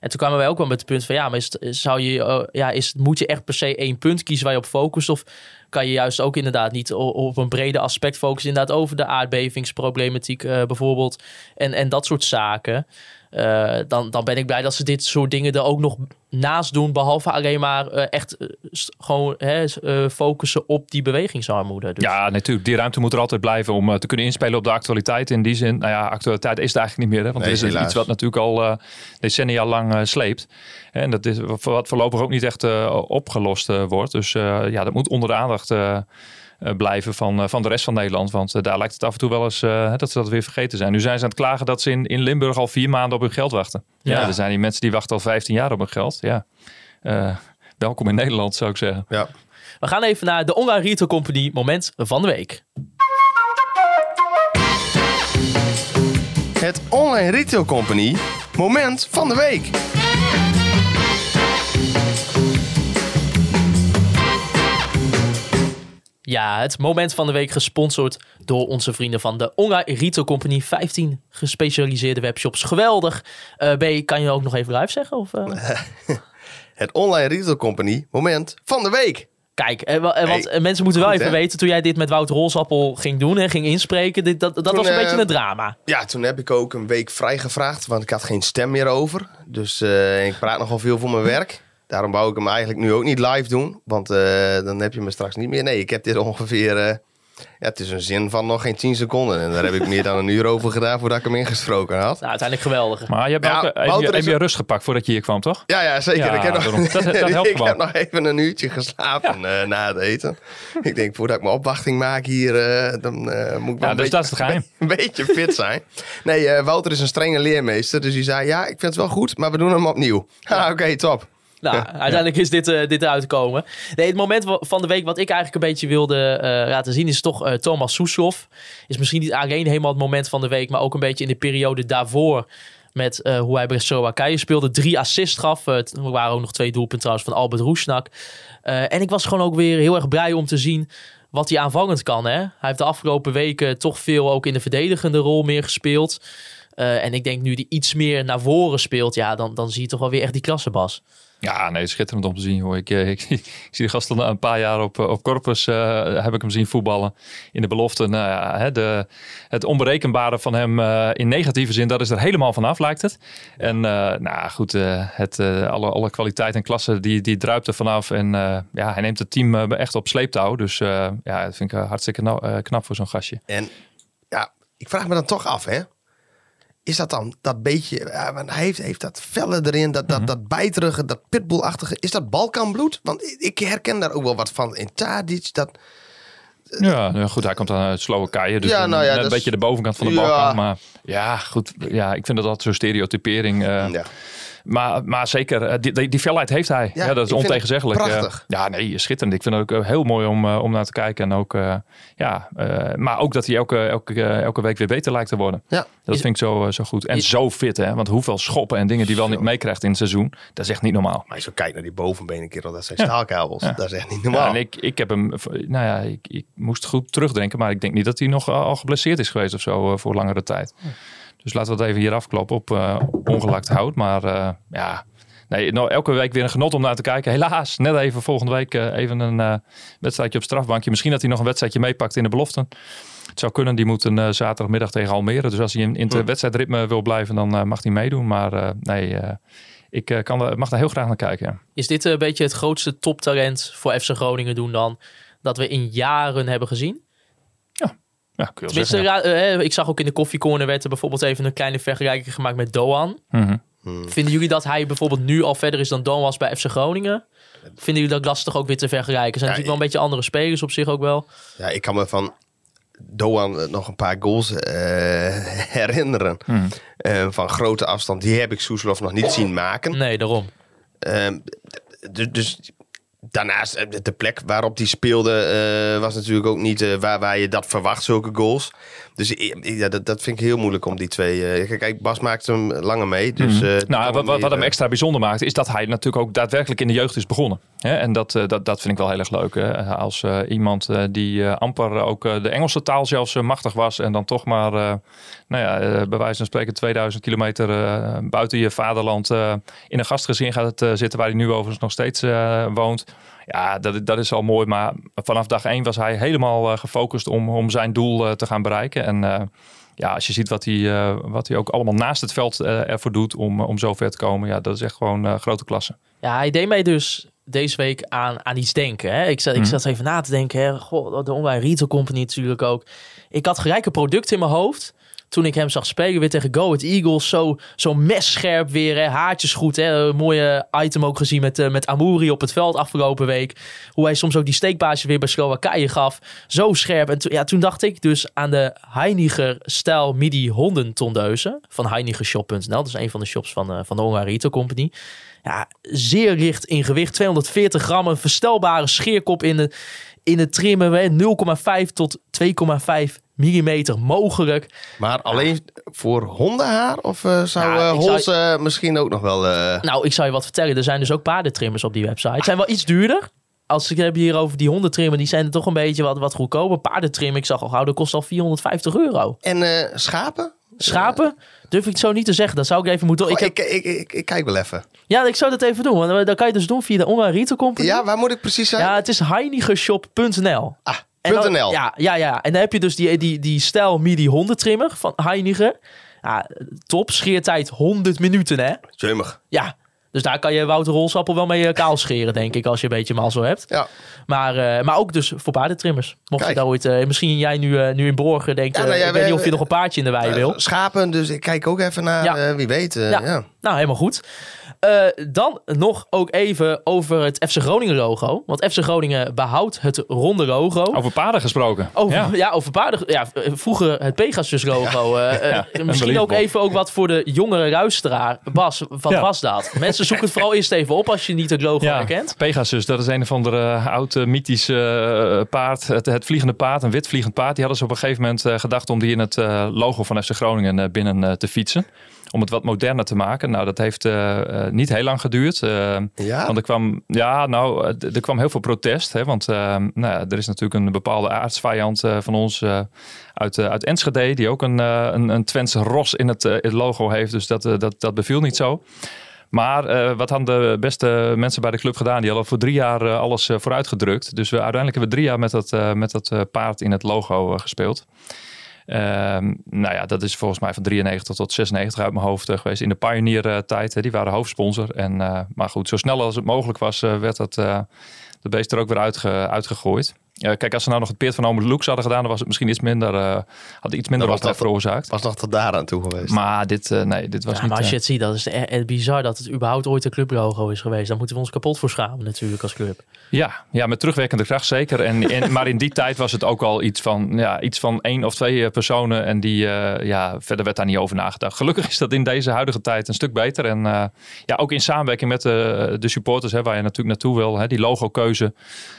En toen kwamen wij ook wel met het punt van ja, maar is het, zou je, eh, ja, is, moet je echt per se één punt kiezen waar je op focust? Of kan je juist ook inderdaad niet op een breder aspect focussen, inderdaad over de aardbevingsproblematiek eh, bijvoorbeeld en, en dat soort zaken. Eh, dan, dan ben ik blij dat ze dit soort dingen er ook nog naast doen. Behalve alleen maar eh, echt eh, gewoon hè, focussen op die bewegingsarmoede. Dus, Ja, natuurlijk. Die ruimte moet er altijd blijven om te kunnen inspelen op de actualiteit. In die zin, nou ja, actualiteit is het eigenlijk niet meer. Hè? Want Nee, het is helaas. iets wat natuurlijk al eh, decennia lang sleept. En dat is wat voorlopig ook niet echt eh, opgelost wordt. Dus eh, ja, dat moet onder de aandacht blijven van, eh, van de rest van Nederland. Want eh, daar lijkt het af en toe wel eens eh, dat ze dat weer vergeten zijn. Nu zijn ze aan het klagen dat ze in, in Limburg al vier maanden op hun geld wachten. Ja. Ja. er zijn die mensen die wachten al 15 jaar op hun geld. Ja. Eh, welkom in Nederland, zou ik zeggen. Ja. We gaan even naar de Online Retail Company moment van de week. Het Online Retail Company moment van de week. Ja, het moment van de week gesponsord door onze vrienden van de Online Retail Company. 15 gespecialiseerde webshops. Geweldig. B, kan je ook nog even live zeggen? Of, eh? (laughs) Het Online Retail Company moment van de week. Kijk, eh, wa- want Hey, mensen moeten wel goed, even hè? weten, toen jij dit met Wouter Rolsappel ging doen en ging inspreken, dit, dat, dat Toen, was een beetje een drama. Ja, toen heb ik ook een week vrijgevraagd, want ik had geen stem meer over. Dus ik praat nogal veel voor mijn werk. Daarom wou ik hem eigenlijk nu ook niet live doen, want eh, dan heb je me straks niet meer. Nee, ik heb dit (laughs) ongeveer, eh, ja, het is een zin van nog geen 10 seconden. En daar heb ik meer dan een uur over gedaan voordat ik hem ingesproken had. Nou, uiteindelijk geweldig. Maar je hebt Ja, ook even je rust gepakt voordat je hier kwam, toch? Ja, ja, zeker. Ja, ik heb, nog. Dat- dat (laughs) helpt ik heb nog even een uurtje geslapen eh, na het eten. ik denk, voordat ik mijn opwachting maak hier, eh, dan moet ik wel een, dus beetje, dat is het geheim. (laughs) een beetje fit zijn. Nee, eh, Wouter is een strenge leermeester. Dus die zei, ja, ik vind het wel goed, maar we doen hem opnieuw. Ah, Oké, top. Nou, uiteindelijk is dit, eh, dit eruit gekomen. Nee, het moment van de week wat ik eigenlijk een beetje wilde eh, laten zien is toch eh, Thomas Soeslof. Is misschien niet alleen helemaal het moment van de week, maar ook een beetje in de periode daarvoor. Met hoe hij bij Slowakije speelde. Drie assists gaf. Er waren ook nog twee doelpunten trouwens van Albert Roesnak. En ik was gewoon ook weer heel erg blij om te zien wat hij aanvangend kan. Hè? Hij heeft de afgelopen weken toch veel ook in de verdedigende rol meer gespeeld. En ik denk nu die iets meer naar voren speelt, ja, dan, dan zie je toch wel weer echt die klasse, Bas. Ja, nee, schitterend om te zien. Hoor. Ik, eh, (laughs) ik, zie de gast al een paar jaar op, eh, op Corpus. eh, heb ik hem zien voetballen in de belofte. Nou ja, hè, de, het onberekenbare van hem in negatieve zin, dat is er helemaal vanaf, lijkt het. En nou goed, het, alle, alle kwaliteit en klasse, die, die druipt er vanaf. En ja, hij neemt het team echt op sleeptouw. Dus ja, dat vind ik hartstikke knap voor zo'n gastje. En ja, ik vraag me dan toch af, hè. Is dat dan dat beetje... Ja, want hij heeft, heeft dat felle erin, dat, dat, dat bijterige, dat pitbullachtige. Is dat Balkanbloed? Want ik- herken daar ook wel wat van in Tadic. Dat, Ja, nou goed, hij komt aan uit Slowakije. Dus Ja, nou ja, een beetje de bovenkant van de Ja. Balkan. Maar ja, goed. Ja, ik vind dat altijd zo'n stereotypering. eh, ja. Maar, maar zeker, eh, die, die, die felheid heeft hij. Ja, Ja, dat is ontegenzeggelijk. prachtig. ja, nee, schitterend. Ik vind het ook eh, heel mooi om, eh, om naar te kijken. En ook, eh, ja, eh, maar ook dat hij elke, elke, elke week weer beter lijkt te worden. Ja. Dat Is- vind ik zo, zo goed. En Is- zo fit, hè? Want hoeveel schoppen en dingen die wel niet meekrijgt in het seizoen, dat is echt niet normaal. Maar als je kijkt naar die bovenbenen, kerel, dat zijn staalkabels. Ja. Dat is echt niet Ja, normaal. en ik, ik heb hem, nou ja, ik, ik moest goed terugdenken, maar ik denk niet dat hij nog al geblesseerd is geweest of zo voor langere tijd. Dus laten we het even hier afkloppen op eh, ongelakt hout. Maar eh, ja, nee, nou, elke week weer een genot om naar te kijken. Helaas, net even volgende week eh, even een wedstrijdje op strafbankje. Misschien dat hij nog een wedstrijdje meepakt in de beloften. Het zou kunnen, die moet een zaterdagmiddag tegen Almere. Dus als hij in, in het wedstrijdritme wil blijven, dan mag hij meedoen. Maar nee, ik kan, mag daar heel graag naar kijken. ja. Is dit een beetje het grootste toptalent voor FC Groningen doen dan? Dat we in jaren hebben gezien? Ja, kun je wel Tenminste, zeggen, ja. ra- eh, ik zag ook in de koffiecorner werd er bijvoorbeeld even een kleine vergelijking gemaakt met Doan. Mhm. Vinden jullie dat hij bijvoorbeeld nu al verder is dan Don was bij FC Groningen? Vinden jullie dat lastig ook weer te vergelijken? Zijn Ja, natuurlijk wel een beetje andere spelers op zich ook wel. Ja, ik kan me van Doan eh, nog een paar goals eh, (laughs) herinneren. Eh, van grote afstand. Die heb ik Soeslof nog niet zien maken. Nee, daarom. Ehm, dus, dus daarnaast, eh, de plek waarop die speelde, eh, was natuurlijk ook niet eh, waar, waar je dat verwacht, zulke goals. Dus ja, dat, dat vind ik heel moeilijk om die twee. eh, kijk, Bas maakt hem langer mee. Dus, eh, die Nou, wat, wat, meer, wat hem eh, extra bijzonder maakt, is dat hij natuurlijk ook daadwerkelijk in de jeugd is begonnen. Hè? En dat, eh, dat, dat vind ik wel heel erg leuk. Hè? Als eh, iemand eh, die eh, amper ook eh, de Engelse taal zelfs eh, machtig was en dan toch maar, eh, nou ja, eh, bij wijze van spreken 2000 kilometer eh, buiten je vaderland eh, in een gastgezin gaat eh, zitten, waar hij nu overigens nog steeds eh, woont. Ja, dat, dat is al mooi. Maar vanaf dag één was hij helemaal eh, gefocust om, om zijn doel eh, te gaan bereiken. En eh, ja, als je ziet wat hij, wat hij ook allemaal naast het veld ervoor doet om, om zo ver te komen. Ja, dat is echt gewoon grote klasse. Ja, hij deed mij dus deze week aan, aan iets denken. Hè? Ik, zat, ik zat even na te denken. Hè? Goh, de online retail company natuurlijk ook. Ik had gelijk een product in mijn hoofd. Toen ik hem zag spelen weer tegen Go Ahead Eagles. Zo, zo messcherp weer. Haartjes goed. Hè? Mooie item ook gezien met, eh, met Amouri op het veld afgelopen week. Hoe hij soms ook die steekpaasje weer bij Slowakije gaf. Zo scherp. En ja, toen dacht ik dus aan de Heiniger stijl midi hondentondeuzen. Van heinigershop.nl. Dat is een van de shops van, eh, van de Retail Company. Ja, zeer licht in gewicht. 240 gram. Een verstelbare scheerkop in de, in het trimmen. hè. 0,5 tot 2,5 millimeter mogelijk. Maar alleen voor hondenhaar? Of eh, zou Ja, eh zou- eh, misschien ook nog wel... Nou, ik zou je wat vertellen. Er zijn dus ook paardentrimmers op die website. Zijn wel iets duurder. Als ik heb hier over die hondentrimmen, die zijn toch een beetje wat, wat goedkoper. Paardentrim, ik zag al gauw, dat kost al 450 euro. En schapen? Schapen, durf ik zo niet te zeggen. Dat zou ik even moeten... Goh, Ik heb, ik, ik, ik, ik kijk wel even. ja, ik zou dat even doen. Want dat kan je dus doen via de online retail company. Ja, waar moet ik precies zijn? Ja, het is heinigershop.nl. ah, En dan-. Ja, ja, ja. En dan heb je dus die, die, die stijl midi hondentrimmer van Heiniger. Ja, top. Scheertijd 100 minuten, hè? Jumig. Ja. Dus daar kan je Wouter Rolsappel wel mee eh, kaal scheren, denk ik, als je een beetje mazzel hebt. Ja. Maar, eh, maar ook dus voor paardentrimmers. Mocht je daar ooit, eh, misschien jij nu, nu in Borgen denkt, Ja, nou ja, ik weet we- niet of je nog een paardje in de wei wil. schapen, dus ik kijk ook even naar wie weet. ja. Nou, helemaal goed. Eh, dan nog ook even over het FC Groningen logo. Want FC Groningen behoudt het ronde logo. Over paarden gesproken. Over, ja. ja. over paarden. Ja, v- vroeger het Pegasus logo. eh, eh, Ja, misschien ook even ook wat voor de jongere luisteraar. Bas, wat was dat? Mensen zoeken het vooral eerst even op als je niet het logo Ja, herkent. Pegasus, dat is een of andere oude mythische eh, paard. Het, het vliegende paard, een wit vliegend paard. Die hadden ze op een gegeven moment eh, gedacht om die in het eh, logo van FC Groningen eh, binnen eh, te fietsen. Om het wat moderner te maken. Nou, dat heeft eh, eh, niet heel lang geduurd. eh, Ja? Want er kwam, ja, nou, er kwam heel veel protest. Hè, want nou, ja, er is natuurlijk een bepaalde aardsvijand van ons uit, uit Enschede. Die ook een, een, een ros in het, het logo heeft. Dus dat, dat, dat beviel niet zo. Maar wat hadden de beste mensen bij de club gedaan? Die hadden voor drie jaar alles vooruitgedrukt. Dus we, uiteindelijk hebben we drie jaar met dat, met dat paard in het logo gespeeld. Ehm, nou ja, dat is volgens mij van 93 tot 96 uit mijn hoofd eh, geweest. In de Pioneer-tijd, die waren hoofdsponsor. En, eh, maar goed, zo snel als het mogelijk was, eh, werd dat, eh de beest er ook weer uitge, uitgegooid. Eh, kijk, als ze nou nog het peert van Ome Lux hadden gedaan, dan was het misschien iets minder, eh had iets minder Dan was wat dat- veroorzaakt. Was nog tot daar aan toe geweest. Maar dit, eh, nee, dit was Ja, niet... maar als eh, je het ziet, dat is echt echt bizar dat het überhaupt ooit een clublogo is geweest. Daar moeten we ons kapot voor schamen natuurlijk als club. Ja, ja, met terugwerkende kracht zeker. En, en, maar in die (laughs) tijd was het ook al iets van, ja, iets van één of twee eh, personen. En die, eh, ja, verder werd daar niet over nagedacht. Gelukkig is dat in deze huidige tijd een stuk beter. En eh, ja, ook in samenwerking met de, de supporters, hè, waar je natuurlijk naartoe wil. Hè, die logokeuze.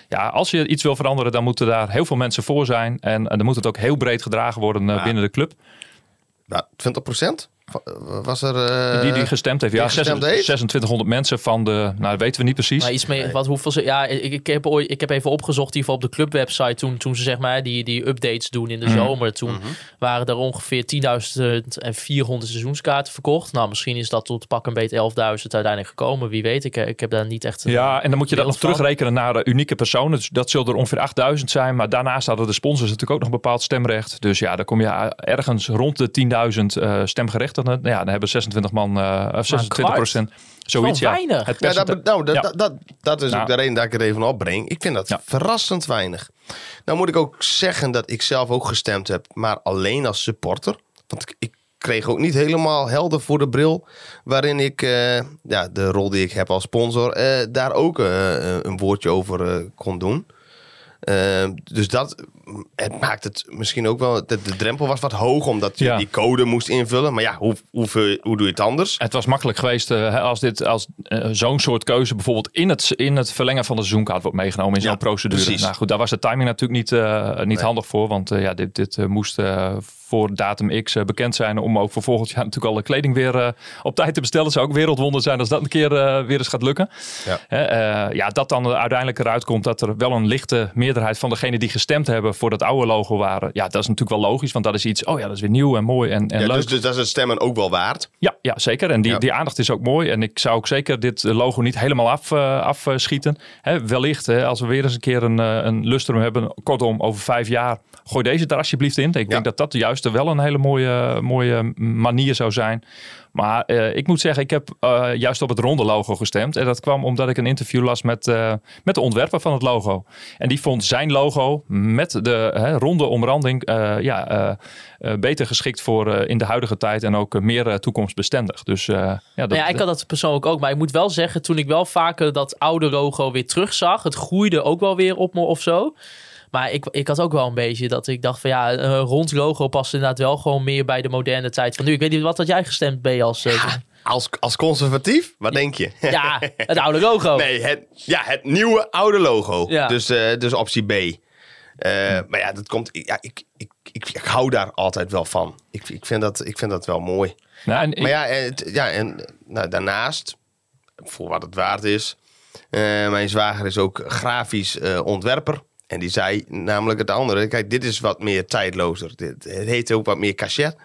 Ja, als je iets wil veranderen, dan moeten daar heel veel mensen voor zijn. En, en dan moet het ook heel breed gedragen worden eh, Ja. binnen de club. Nou, 20 procent? Was er... eh, die die gestemd heeft. Ja, gestemd heeft? 2600 mensen van de, nou dat weten we niet precies. Maar iets meer, wat hoeveel ze, ja, ik, ik, heb ooit, ik heb even opgezocht, in ieder geval op de clubwebsite, toen, toen ze zeg maar die, die updates doen in de Mhm. zomer. Toen waren er ongeveer 10.400 seizoenskaarten verkocht. Nou, misschien is dat tot pak een beetje 11.000 uiteindelijk gekomen. Wie weet, ik, ik heb daar niet echt. Ja, en dan moet je dat nog van. terugrekenen naar eh, unieke personen. Dus dat zullen er ongeveer 8000 zijn. Maar daarnaast hadden de sponsors natuurlijk ook nog een bepaald stemrecht. Dus ja, dan kom je eh, ergens rond de 10.000 eh stemgerechtigden. Ja, dan hebben 26 man, eh, of 26 procent. Zoiets, ja. weinig. Het Ja, dat, nou, dat, Ja. dat, dat, dat is Nou. ook de reden dat ik er even opbreng. Ik vind dat Ja. verrassend weinig. Nou moet ik ook zeggen dat ik zelf ook gestemd heb, maar alleen als supporter. Want ik, ik kreeg ook niet helemaal helder voor de bril. Waarin ik eh, ja, de rol die ik heb als sponsor eh, daar ook eh, een woordje over eh, kon doen. Eh, dus dat het maakt het misschien ook wel. De, de drempel was wat hoog omdat je Ja. die code moest invullen. Maar ja, hoe, hoe, hoe doe je het anders? Het was makkelijk geweest eh, als, dit, als eh, zo'n soort keuze bijvoorbeeld in het, in het verlengen van de seizoenkaart wordt meegenomen in zo'n Ja, procedure. precies. Nou goed, daar was de timing natuurlijk niet, eh, niet Nee. handig voor. Want ja, dit, dit moest voor datum X eh, bekend zijn om ook voor volgend jaar natuurlijk alle kleding weer eh, op tijd te bestellen. Zou ook wereldwonder zijn als dat een keer eh, weer eens gaat lukken. Ja. Ja, dat dan uiteindelijk eruit komt dat er wel een lichte meerderheid van degenen die gestemd hebben voor dat oude logo waren. Ja, dat is natuurlijk wel logisch, want dat is iets, oh ja, dat is weer nieuw en mooi en, en Ja, leuk. dus, dus dat is het stemmen ook wel waard. Ja, ja zeker. En die, Ja. die aandacht is ook mooi. En ik zou ook zeker dit logo niet helemaal af, afschieten. Hè, wellicht, hè, als we weer eens een keer een, een lustrum hebben, kortom, over vijf jaar, gooi deze er alsjeblieft in. Ik Ja. denk dat dat juist wel een hele mooie, mooie manier zou zijn. Maar eh, ik moet zeggen, ik heb eh, juist op het ronde logo gestemd. En dat kwam omdat ik een interview las met, eh, met de ontwerper van het logo. En die vond zijn logo met de hè, ronde omranding eh, ja, beter geschikt voor in de huidige tijd en ook meer toekomstbestendig. Dus eh, ja, dat, Nou ja, ik had dat persoonlijk ook. Maar ik moet wel zeggen, toen ik wel vaker dat oude logo weer terugzag, het groeide ook wel weer op me of zo. Maar ik, ik had ook wel een beetje dat ik dacht van ja, een rond logo past inderdaad wel gewoon meer bij de moderne tijd van nu. Ik weet niet, wat had jij gestemd, B als... eh, Als, als conservatief, wat denk je? ja, het oude logo. (laughs) Nee, het, ja, het nieuwe oude logo. Ja. Dus, eh, dus optie B. Eh, Maar ja, dat komt. Ja, ik, ik, ik, ik hou daar altijd wel van. Ik, ik, vind, dat, ik vind dat wel mooi. Nou, en ik- Maar ja, en, ja, en nou, daarnaast, voor wat het waard is. eh, mijn zwager is ook grafisch ontwerper. En die zei namelijk het andere. Kijk, dit is wat meer tijdlozer. Dit, het heet ook wat meer cachet.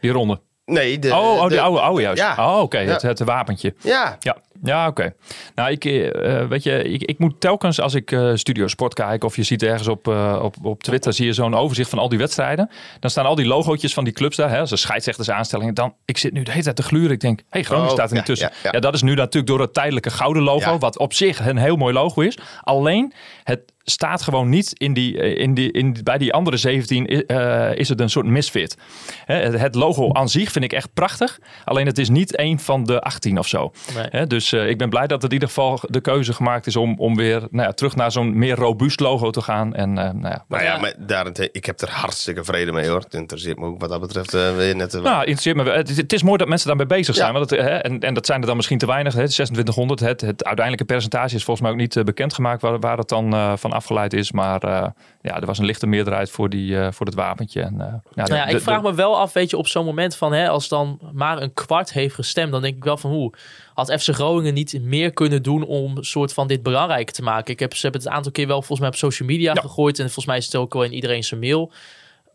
die ronde. Nee, de, oh, oh, die de- oude, oude juist. Ja. Oh, oké, Ja. het, het wapentje. Ja, Ja, ja oké. Nou, ik, eh, weet je, ik, ik moet telkens als ik eh, Studio Sport kijk of je ziet ergens op, eh, op, op Twitter, zie je zo'n overzicht van al die wedstrijden. Dan staan al die logootjes van die clubs daar, hè, als een scheidsrechtersaanstelling. Dan, ik zit nu de hele tijd te gluren. Ik denk, hé, hey, Groningen Oh, staat er niet ja, tussen. Ja, dat is nu natuurlijk door het tijdelijke gouden logo, wat op zich een heel mooi logo is. Alleen, het staat gewoon niet in die, eh, in die, in, bij die andere 17 i- eh, is het een soort misfit. Hè, het, logo aan zich vind ik echt prachtig. Alleen het is niet één van de 18 of zo. Nee. Hè, dus eh, ik ben blij dat er in ieder geval de keuze gemaakt is om, om weer nou ja, terug naar zo'n meer robuust logo te gaan. En eh, nou ja, Nou ja, Ja. maar daarentegen, ik heb er hartstikke vrede mee hoor. Het interesseert me ook wat dat betreft weer net Nou, interesseert me. Het, is- het is mooi dat mensen daarmee bezig zijn. Ja. Want het, hè, en, en dat zijn er dan misschien te weinig. Hè, 2600. Het, het uiteindelijke percentage is volgens mij ook niet bekendgemaakt waar, waar het dan eh, van afgeleid is. Maar eh, ja, er was een lichte meerderheid voor, die, eh, voor het wapentje. En, eh, ja, Nou ja, ik vraag me wel af, weet je, op zo'n moment van, hè, als dan maar een kwart heeft gestemd, dan denk ik wel van, hoe had FC Groningen niet meer kunnen doen om soort van dit belangrijk te maken? Ik heb, ze hebben het een aantal keer wel volgens mij op social media Ja. gegooid en volgens mij is het ook wel in iedereen zijn mail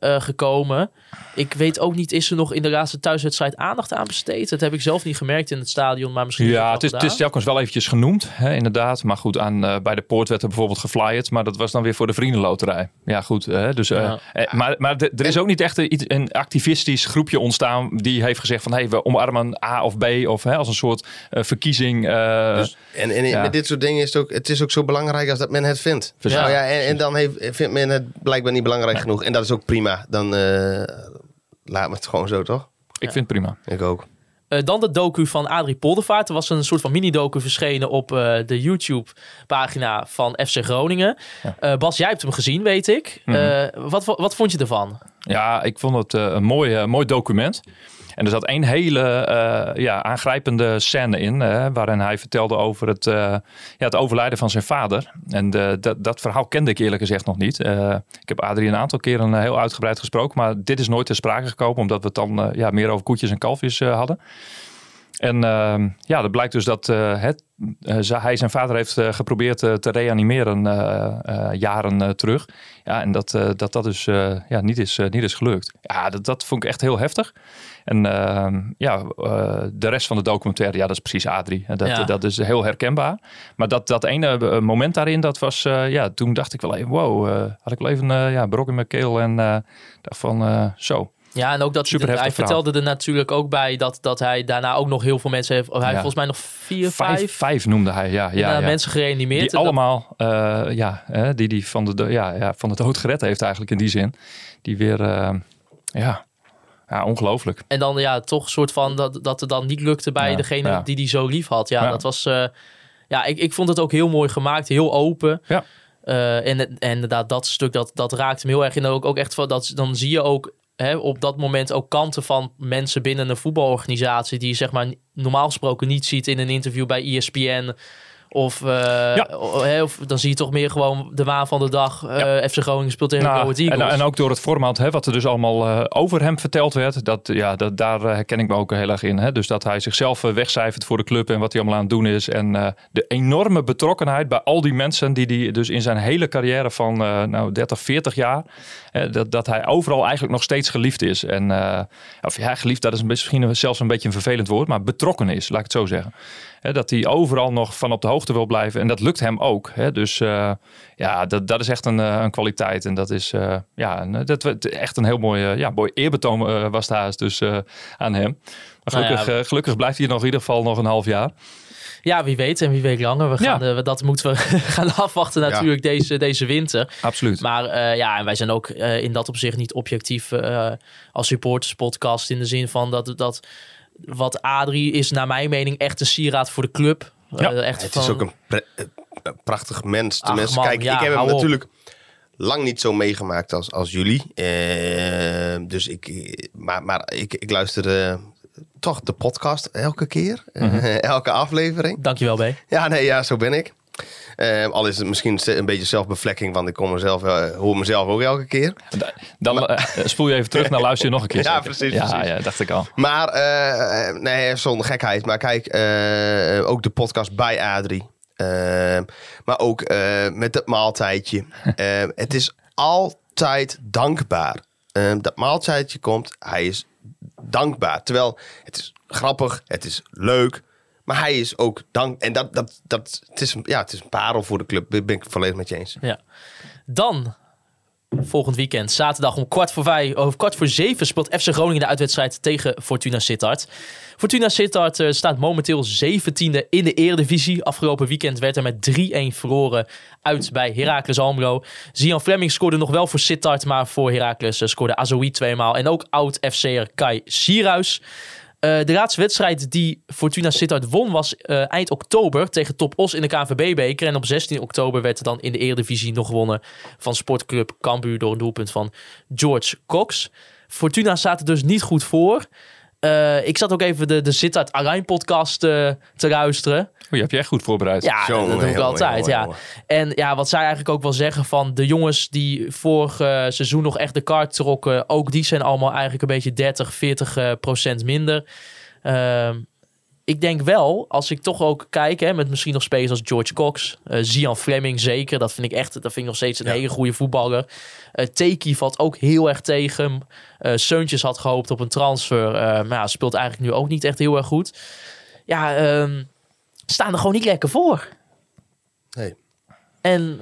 eh, gekomen. Ik weet ook niet, is er nog in de laatste thuiswedstrijd aandacht aan besteed? Dat heb ik zelf niet gemerkt in het stadion, maar misschien Ja, het is, het is telkens wel eventjes genoemd, hè, inderdaad. Maar goed, aan, eh, bij de poort werd er bijvoorbeeld geflyerd. Maar dat was dan weer voor de vriendenloterij. Ja, goed. Hè, dus, eh, Ja. eh, maar maar er is ook niet echt een, iets- een activistisch groepje ontstaan... die heeft gezegd van... Hey, we omarmen A of B of hè, als een soort eh, verkiezing. eh, Dus, en en Ja. met dit soort dingen is het ook, het is ook zo belangrijk als dat men het vindt. Verzin. Nou ja, en, en dan heeft, vindt men het blijkbaar niet belangrijk genoeg. En dat is ook prima. Dan eh, laat me het gewoon zo, toch? ik vind het prima. Ik ook. Eh, dan de docu van Adrie Poldervaart. Er was een soort van mini-docu verschenen op eh, de YouTube-pagina van FC Groningen. Eh, Bas, jij hebt hem gezien, weet ik. Mhm. Eh, wat, wat vond je ervan? Ja, ik vond het een mooi, mooi document. En er zat één hele eh, ja, aangrijpende scène in, eh, waarin hij vertelde over het, eh, ja, het overlijden van zijn vader. En dat, dat verhaal kende ik eerlijk gezegd nog niet. Ik heb Adrie een aantal keren heel uitgebreid gesproken, maar dit is nooit ter sprake gekomen, omdat we het dan ja, meer over koetjes en kalfjes hadden. En ehm, ja, dat blijkt dus dat het, hij zijn vader heeft geprobeerd te reanimeren jaren terug. Ja, en dat dat, dat dus ja, niet, is, niet is gelukt. Ja, dat, dat vond ik echt heel heftig. En ehm, ja, eh, de rest van de documentaire, ja, dat is precies Adrie. Dat, Ja. dat is heel herkenbaar. Maar dat, dat ene eh, moment daarin, dat was, eh, ja, toen dacht ik wel even, wow, had ik wel even ja, brok in mijn keel en dacht van, zo. Ja, en ook dat Super hij vertelde er natuurlijk ook bij dat, dat hij daarna ook nog heel veel mensen heeft. Hij Ja. volgens mij nog vier, Vijf, vijf, vijf noemde hij, ja. ja, ja, mensen gereanimeerd. Die allemaal, ja, hè, die, die van, de, ja, ja, van de dood gered heeft eigenlijk in die zin. Die weer, ja, Ja, ongelooflijk. En dan ja, toch een soort van dat, dat het dan niet lukte bij Ja, degene ja. die die zo lief had. Ja, dat was. eh, ja, ik, ik vond het ook heel mooi gemaakt, heel open. Ja. Eh, en, en inderdaad, dat stuk dat, dat raakte me heel erg. En ook, ook echt van dat dan zie je ook hè, op dat moment ook kanten van mensen binnen een voetbalorganisatie die je zeg maar normaal gesproken niet ziet in een interview bij ESPN. Of, hè, of dan zie je toch meer gewoon de waan van de dag. eh FC Groningen speelt tegen Nou, Eagles. en, en ook door het format, hè, wat er dus allemaal eh, over hem verteld werd. Dat, ja, dat, daar herken ik me ook heel erg in. Hè. Dus dat hij zichzelf wegcijfert voor de club en wat hij allemaal aan het doen is. En de enorme betrokkenheid bij al die mensen die hij dus in zijn hele carrière van nou, 30, 40 jaar. dat, dat hij overal eigenlijk nog steeds geliefd is. En of ja, geliefd, dat is misschien zelfs een beetje een vervelend woord, maar betrokken is, laat ik het zo zeggen. Hè, dat hij overal nog van op de hoogte wil blijven. En dat lukt hem ook. Hè. Dus eh, ja, dat, dat is echt een, eh, een kwaliteit. En dat is eh, ja, een, dat, echt een heel mooi, ja, mooi eerbetoon was daar dus eh, aan hem. Maar Nou ja. gelukkig, blijft hij nog in ieder geval nog een half jaar. Ja, wie weet en wie weet langer. We gaan, dat moeten we (laughs) gaan afwachten natuurlijk deze, deze winter. Absoluut. Maar ja, en wij zijn ook in dat opzicht niet objectief als supporterspodcast. In de zin van dat, dat wat Adrie is naar mijn mening echt een sieraad voor de club. Ja, Eh, echt Het van, is ook een, prachtig mens. Ach, Tenminste, man, kijk, ja, ik heb hem op. natuurlijk lang niet zo meegemaakt als, als jullie. Eh, dus ik, maar, maar ik, ik luister eh, toch de podcast elke keer. Mhm. (laughs) Elke aflevering. Dankjewel, B. Ja, nee, ja, zo ben ik. Eh, al is het misschien een beetje zelfbevlekking, want ik kom mezelf, eh, hoor mezelf ook elke keer. Dan eh, spoel je even terug naar luister je nog een keer. (laughs) Ja, precies, Ja, precies. ja, dacht ik al. Maar, nee, zonder gekheid. Maar kijk, ook de podcast bij Adrie. Maar ook met het maaltijdje. (laughs) Het is altijd dankbaar. Dat maaltijdje komt, hij is dankbaar. Terwijl het is grappig, het is leuk. Maar hij is ook dank. En dat, dat, dat, het, is ja, het is een parel voor de club. Daar ben ik volledig met je eens. Ja. Dan, volgend weekend, zaterdag om kwart voor vijf, of kwart voor zeven speelt FC Groningen de uitwedstrijd tegen Fortuna Sittard. Fortuna Sittard eh, staat momenteel 17e in de Eredivisie. Afgelopen weekend werd er met 3-1 verloren uit bij Heracles Almelo. Zian Fleming scoorde nog wel voor Sittard, maar voor Heracles eh, scoorde Azoui tweemaal. En ook oud-FC'er Kai Sierhuis. Eh, de laatste wedstrijd die Fortuna Sittard won was eh, eind oktober tegen Top Os in de KNVB-beker. En op 16 oktober werd er dan in de Eredivisie nog gewonnen van sportclub Cambuur door een doelpunt van George Cox. Fortuna er dus niet goed voor. Eh, ik zat ook even de, de Sittard Arijn podcast eh, te luisteren. O, je hebt je echt goed voorbereid. Ja, Jongen, dat doe ik altijd. ja. En ja, wat zij eigenlijk ook wel zeggen van de jongens die vorig eh, seizoen nog echt de kaart trokken, ook die zijn allemaal eigenlijk een beetje 30, 40 eh, procent minder. Ehm, ik denk wel, als ik toch ook kijk, hè, met misschien nog spelers als George Cox, eh Zian Fleming zeker, dat vind ik echt, dat vind ik nog steeds een hele goede voetballer. Eh Teki valt ook heel erg tegen. Eh Seuntjes had gehoopt op een transfer, maar ja, speelt eigenlijk nu ook niet echt heel erg goed. Ja, ehm, staan er gewoon niet lekker voor. Nee. En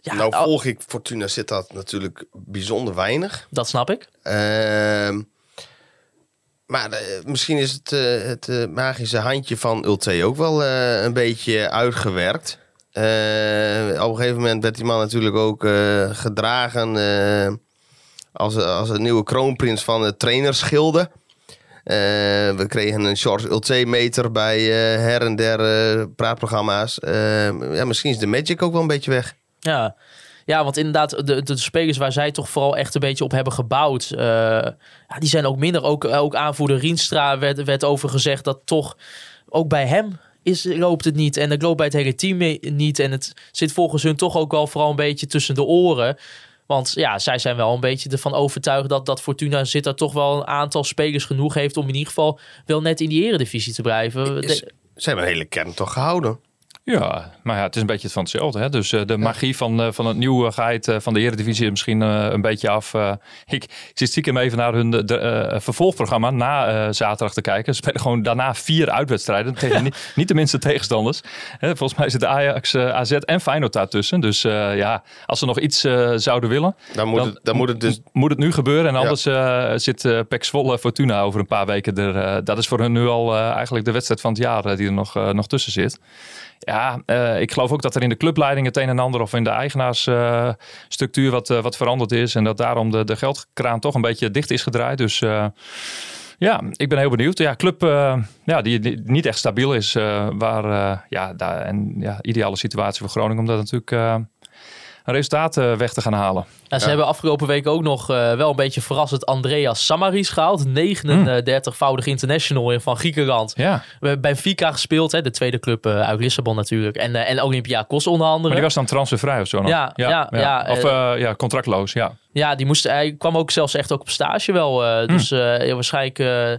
ja, nou volg ik Fortuna Sittard natuurlijk bijzonder weinig. dat snap ik. Ehm, maar eh, misschien is het, eh, het eh, magische handje van Ulte ook wel een beetje uitgewerkt. Op een gegeven moment werd die man natuurlijk ook gedragen als, als een nieuwe kroonprins van het trainerschilde. We kregen een George Ulte-meter bij her en der praatprogramma's. Ja, misschien is de magic ook wel een beetje weg. Ja. Ja, want inderdaad, de, de spelers waar zij toch vooral echt een beetje op hebben gebouwd, eh, ja, die zijn ook minder. Ook, ook aanvoerder Rienstra werd, werd over gezegd dat toch ook bij hem is, loopt het niet. En het loopt bij het hele team niet. En het zit volgens hun toch ook wel vooral een beetje tussen de oren. Want ja, zij zijn wel een beetje ervan overtuigd dat, dat Fortuna zit er toch wel een aantal spelers genoeg heeft om in ieder geval wel net in die eredivisie te blijven. Is, ze hebben een hele kern toch gehouden. Ja, maar ja, het is een beetje van hetzelfde. Hè? Dus eh, de magie van, eh, van het nieuwigheid eh, van de Eredivisie is misschien een beetje af. Ik, ik zit stiekem even naar hun de, vervolgprogramma na zaterdag te kijken. Ze spelen gewoon daarna vier uitwedstrijden tegen (laughs) niet, niet de minste tegenstanders. Hè, volgens mij zitten Ajax, AZ en Feyenoord daartussen. Dus ja, als ze nog iets zouden willen, Dan moet, Dan- het, dan moet het dus moet het nu gebeuren. En anders zit Pek Zwolle Fortuna over een paar weken er. dat is voor hun nu al eigenlijk de wedstrijd van het jaar die er nog, nog tussen zit. Ja, eh, ik geloof ook dat er in de clubleiding het een en ander of in de eigenaarsstructuur wat, eh, wat veranderd is. En dat daarom de, de geldkraan toch een beetje dicht is gedraaid. Dus eh, ja, ik ben heel benieuwd. Ja, club ja, die, niet echt stabiel is. eh, waar, ja, daar, en ja, ideale situatie voor Groningen om dat natuurlijk een resultaat weg te gaan halen. Ja, ze hebben afgelopen week ook nog eh, wel een beetje verrassend Andreas Samaris gehaald. 39-voudig international van Griekenland. Ja, We hebben bij Benfica gespeeld, hè, de tweede club eh, uit Lissabon natuurlijk. En, eh, en Olympiakos onder andere. maar die was dan transfervrij of zo nog? Ja, ja, ja, Of eh, ja, contractloos, ja. Ja, die moest, hij kwam ook zelfs echt ook op stage wel. eh, Dus eh, heel waarschijnlijk eh,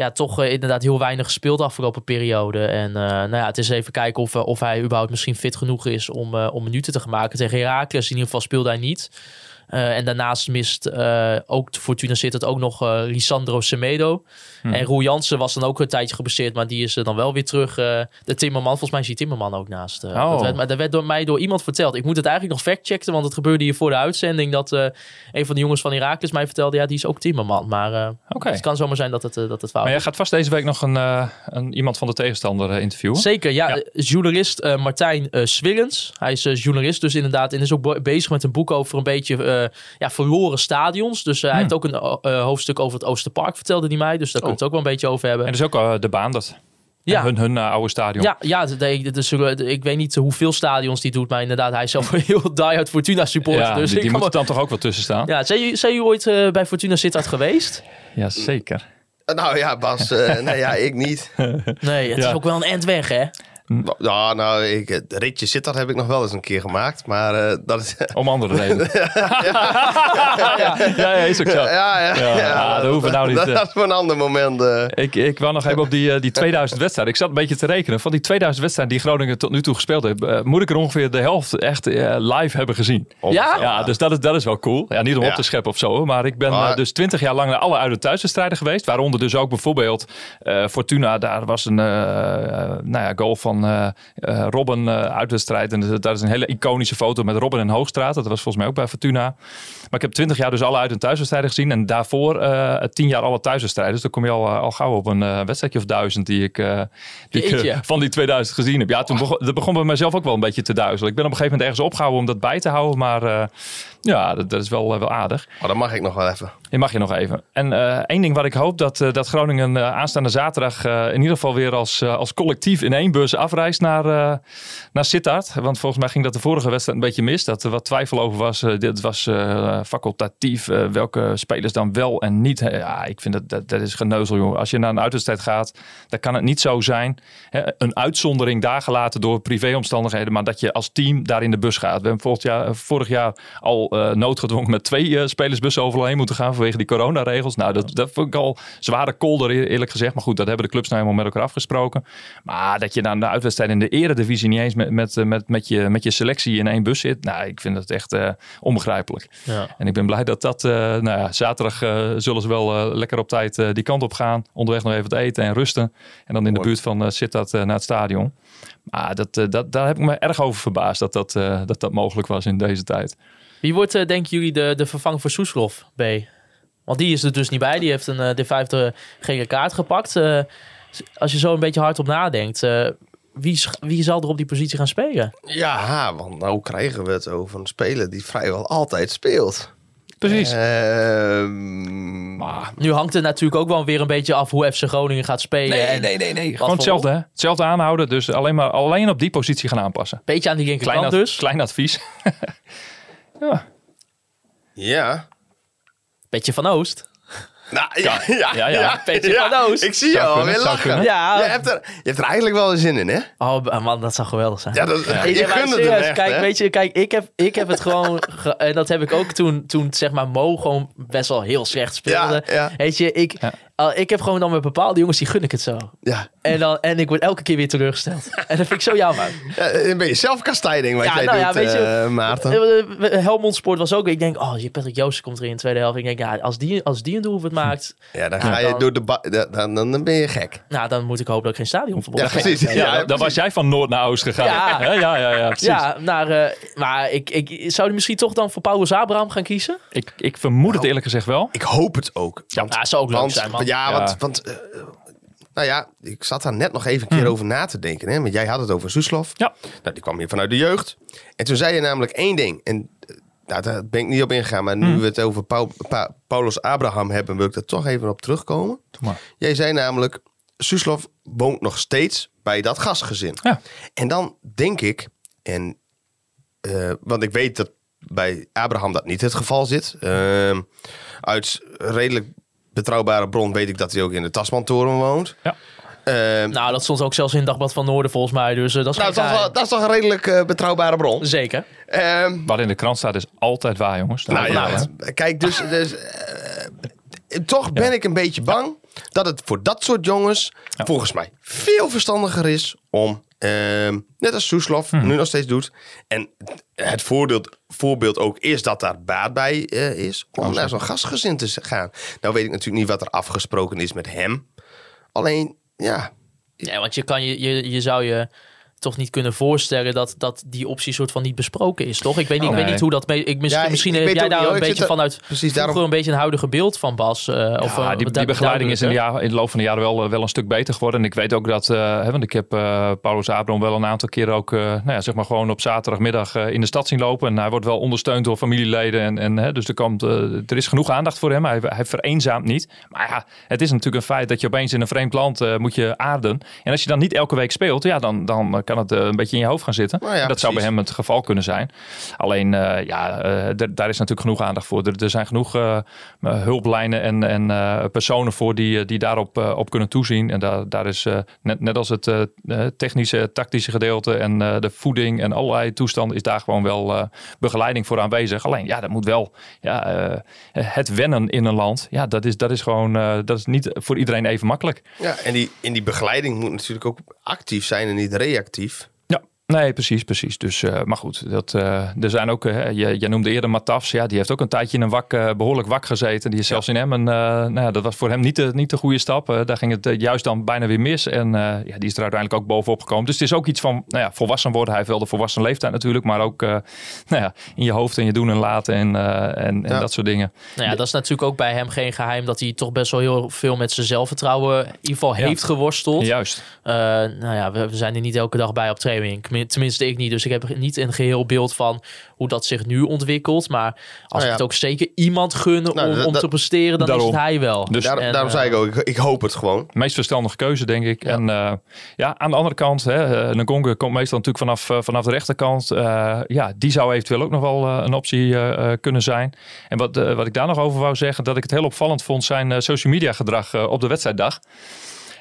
ja, toch eh, inderdaad heel weinig gespeeld afgelopen periode. En eh, nou ja, het is even kijken of, eh, of hij überhaupt misschien fit genoeg is om, om minuten te gaan maken. Tegen Heracles in ieder geval speelde hij niet. Eh, en daarnaast mist eh, ook de Fortuna zit het ook nog eh Lisandro Semedo. En Roel Jansen was dan ook een tijdje geblesseerd, maar die is er dan wel weer terug. de Timmerman, volgens mij is die Timmerman ook naast. Oh. dat werd, maar dat werd door mij door iemand verteld. Ik moet het eigenlijk nog factchecken, want het gebeurde hier voor de uitzending dat een van de jongens van Heracles mij vertelde, ja, die is ook Timmerman. Maar Oké. het kan zomaar zijn dat het, dat het fout Maar jij gaat vast deze week nog een, een, iemand van de tegenstander interviewen. Zeker, ja. Ja. Journalist Martijn Swillens. Hij is journalist dus inderdaad en is ook bezig met een boek over een beetje ja, verloren stadions. Dus eh, hij heeft ook een eh, hoofdstuk over het Oosterpark, vertelde hij mij. Dus daar kunnen we het ook wel een beetje over hebben. En dus ook eh, de baan, dat Ja. hun, hun eh, oude stadion. Ja, ja is, eh, ik weet niet hoeveel stadions die doet, maar inderdaad, hij is zelf (laughs) een heel die-hard Fortuna supporter. Ja, dus die, ik die kan moet er dan toch ook wel tussen staan? ja, zijn jullie, zijn jullie ooit eh, bij Fortuna Sittard geweest? Ja, zeker. Nou ja, Bas. eh, nee, ja, ik niet. Nee, het Ja. is ook wel een end weg, hè? Ja, nou, ik, het ritje zit dat heb ik nog wel eens een keer gemaakt. Maar eh, dat is... (laughs) Om andere redenen. (laughs) ja, ja, is ook zo. ja, ja, Ja, ja, dat hoeven we nou niet, Dat, eh. dat is voor een ander moment. eh. Ik, ik wou nog even op die, eh, die 2000 wedstrijden. Ik zat een beetje te rekenen. Van die 2000 wedstrijden die Groningen tot nu toe gespeeld heeft, eh, moet ik er ongeveer de helft echt eh, live hebben gezien. Ja? Ja, dus dat is, dat is wel cool. Ja, niet om op Ja. te scheppen of zo, maar ik ben Maar- eh, dus 20 jaar lang naar alle uit- en thuiswedstrijden geweest. Waaronder dus ook bijvoorbeeld eh, Fortuna. Daar was een eh, eh, nou ja, goal van eh, eh, Robben eh, uitwedstrijd. En dat is een hele iconische foto met Robben en Hoogstraat. Dat was volgens mij ook bij Fortuna. Maar ik heb 20 jaar dus alle uit- en thuiswedstrijden gezien. En daarvoor eh 10 jaar alle thuiswedstrijden. Dus dan kom je al, eh, al gauw op een eh, wedstrijdje of duizend die ik, eh, die ik van die 2000 gezien heb. Ja, toen begon, dat begon bij mezelf ook wel een beetje te duizelen. Ik ben op een gegeven moment ergens opgehouden om dat bij te houden. Maar eh, ja, dat, dat is wel, wel aardig. Oh, dat mag ik nog wel even. Die mag je nog even. En eh, één ding wat ik hoop, dat, dat Groningen aanstaande zaterdag eh, in ieder geval weer als, als collectief in één bus afreist naar, eh naar Sittard. Want volgens mij ging dat de vorige wedstrijd een beetje mis. Dat er wat twijfel over was. Dit was eh, facultatief. eh, welke spelers dan wel en niet. Eh, Ja, ik vind dat, dat, is geneuzel, jongen. Als je naar een uitwedstrijd gaat, dan kan het niet zo zijn. Hè, een uitzondering daar gelaten door privéomstandigheden. Maar dat je als team daar in de bus gaat. We hebben vorig jaar, vorig jaar al eh, noodgedwongen met twee eh, spelersbussen overal heen moeten gaan vanwege die coronaregels. Nou, dat, dat vond ik al zware kolder eer- eerlijk gezegd. Maar goed, dat hebben de clubs nou helemaal met elkaar afgesproken. Maar dat je dan de uitwedstrijd in de eredivisie niet eens met, met, eh, met, met, je, met je selectie in één bus zit. Nou, ik vind dat echt eh, onbegrijpelijk. Ja. En ik ben blij dat dat, eh, nou ja, zaterdag eh, zullen ze wel eh, lekker op tijd eh, die kant op gaan. Onderweg nog even wat eten en rusten. En dan in de buurt van uh, Sittard eh, naar het stadion. Maar dat, eh, dat, daar heb ik me erg over verbaasd dat dat, eh, dat dat mogelijk was in deze tijd. Wie wordt, eh, denken jullie, de, de vervanger voor Soeslof, B? Want die is er dus niet bij. Die heeft een, de vijfde gele kaart gepakt. Eh, als je zo een beetje hardop nadenkt, eh, wie, wie zal er op die positie gaan spelen? Ja, want nou krijgen we het over een speler die vrijwel altijd speelt. Precies. Ehm, maar, Nu hangt het natuurlijk ook wel weer een beetje af hoe FC Groningen gaat spelen. en nee, nee. wat Gewoon hetzelfde, hè? Hetzelfde aanhouden. Dus alleen, maar, alleen op die positie gaan aanpassen. Beetje aan die Klein, linkerkant ad- dus. klein advies. (laughs) ja. ja. Beetje van Oost. Nou, ja, ja, ja, ja. Van Oost. Ik zie je alweer zou lachen. Ja. Je, hebt er, je hebt er eigenlijk wel zin in, hè? Oh man, dat zou geweldig zijn. Ja, dat, Ik- je gunt het echt, kijk, hè? weet je, kijk, ik heb, ik heb het gewoon, (laughs) ge- en dat heb ik ook toen, toen zeg maar Mo gewoon best wel heel slecht speelde. Ja, ja. Weet je, ik, Ja. al- ik heb gewoon dan met bepaalde jongens, die gun ik het zo. Ja. En, dan, en ik word elke keer weer teleurgesteld. (laughs) En dat vind ik zo jammer. Ja, een beetje zelfkastijding wat Ja, jij nou ja, weet je, eh, Maarten. Eh, eh, Helmond Sport was ook, ik denk, oh, je Patrick Joosten komt er in de tweede helft. Ik denk, ja, als die, als die een doelpunt maakt, (laughs) Ja, dan Ja, ga je dan- door de... dan, dan, dan ben je gek. nou, dan moet ik hopen dat ik geen stadionverbod Ja, (laughs) krijg. precies. Ja, Ja, dan- was jij van Noord naar Oost gegaan. Ja. Hè? ja, ja, ja, precies. Ja, naar, eh, maar ik, ik zou die misschien toch dan voor Paulus Abraham gaan kiezen? Ik, ik vermoed het eerlijk gezegd wel. Ik hoop het ook. Want, Ja, zou ook leuk want, zijn, man. Ja, Ja. want... want Nou ja, ik zat daar net nog even een keer over na te denken. Hè? Want jij had het over Soeslof. Ja. Nou, die kwam hier vanuit de jeugd. En toen zei je namelijk één ding. En eh, nou, daar ben ik niet op ingegaan. Maar nu we het over Pau- Pa- Paulus Abraham hebben, wil ik er toch even op terugkomen. maar. Jij zei namelijk, Soeslof woont nog steeds bij dat gastgezin. Ja. En dan denk ik, en, eh, want ik weet dat bij Abraham dat niet het geval zit. Ehm, uit redelijk betrouwbare bron weet ik dat hij ook in de Tasmantoren woont. Ja. Ehm, Nou, dat stond ook zelfs in het Dagblad van Noorden volgens mij. Dus eh, dat is nou, dat, wel- dat is toch een redelijk eh, betrouwbare bron. Zeker. Ehm, Wat in de krant staat is altijd waar, jongens. nou ja, kijk, dus, dus eh, toch ben ik een beetje bang dat het voor dat soort jongens volgens mij veel verstandiger is om, ehm, net als Soeslof nu nog steeds doet, en het voorbeeld, voorbeeld ook is dat daar baat bij eh, is, om naar zo'n gastgezin te gaan. Nou weet ik natuurlijk niet wat er afgesproken is met hem. Alleen, ja, Ja, want je, kan je, je, je zou je toch niet kunnen voorstellen dat, dat die optie soort van niet besproken is, toch? Ik weet niet, ik weet niet hoe dat... mee- Ik, misschien Ja, ik- misschien ik heb weet jij daar een beetje vanuit precies daarom- een beetje een huidige beeld van Bas. eh, of, Ja, eh, die, die du- begeleiding is in de, jaar, in de loop van de jaren wel, wel een stuk beter geworden. En ik weet ook dat, eh, hè, want ik heb eh, Paulus Abram wel een aantal keren ook, eh, nou ja, zeg maar gewoon op zaterdagmiddag eh, in de stad zien lopen. En hij wordt wel ondersteund door familieleden. En, en, hè, dus er, komt, eh, er is genoeg aandacht voor hem. Hij, hij vereenzaamt niet. Maar ja, het is natuurlijk een feit dat je opeens in een vreemd land eh, moet je aarden. En als je dan niet elke week speelt, ja, dan, dan kan het eh, een beetje in je hoofd gaan zitten. Nou ja, dat zou bij hem het geval kunnen zijn. Alleen, eh, ja, eh, daar is natuurlijk genoeg aandacht voor. Er, er zijn genoeg hulplijnen en, en personen voor die, die daarop op kunnen toezien. En daar, daar is net, net als het technische, tactische gedeelte en de voeding en allerlei toestanden, is daar gewoon wel begeleiding voor aanwezig. Alleen, ja, dat moet wel ja, het wennen in een land. Ja, dat is, dat is gewoon, dat is niet voor iedereen even makkelijk. ja en die, in die begeleiding moet natuurlijk ook actief zijn en niet reactief. Ja, nee, precies, precies. Dus, eh, maar goed, dat, eh, er zijn ook, eh, je, je noemde eerder Matafs, ja, die heeft ook een tijdje in een wak, eh, behoorlijk wak gezeten. Die is zelfs in Emmen, eh nou ja, dat was voor hem niet de, niet de goede stap. Daar ging het juist dan bijna weer mis en ja, die is er uiteindelijk ook bovenop gekomen. Dus het is ook iets van, nou ja, volwassen worden. Hij heeft wel de volwassen leeftijd natuurlijk, maar ook, nou ja, in je hoofd en je doen en laten en, en, en dat soort dingen. Nou ja, dat is natuurlijk ook bij hem geen geheim dat hij toch best wel heel veel met zijn zelfvertrouwen in ieder geval heeft geworsteld. Juist. Nou ja, we, we zijn er niet elke dag bij op training. Tenmin- Tenminste, ik niet. Dus ik heb niet een geheel beeld van hoe dat zich nu ontwikkelt. Maar als ja. ik het ook zeker iemand gun Nou, om, om te presteren, dan Daarom. is het hij wel. Dus- Daar- En, daarom eh, zei ik ook, ik, ik hoop het gewoon. meest verstandige keuze, denk ik. En eh, ja, aan de andere kant, hè, eh, Ngonge komt meestal natuurlijk vanaf, vanaf de rechterkant. Eh, ja, die zou eventueel ook nog wel een optie eh, eh, kunnen zijn. En wat, wat ik daar nog over wou zeggen, dat ik het heel opvallend vond, zijn eh, social media gedrag op de wedstrijddag.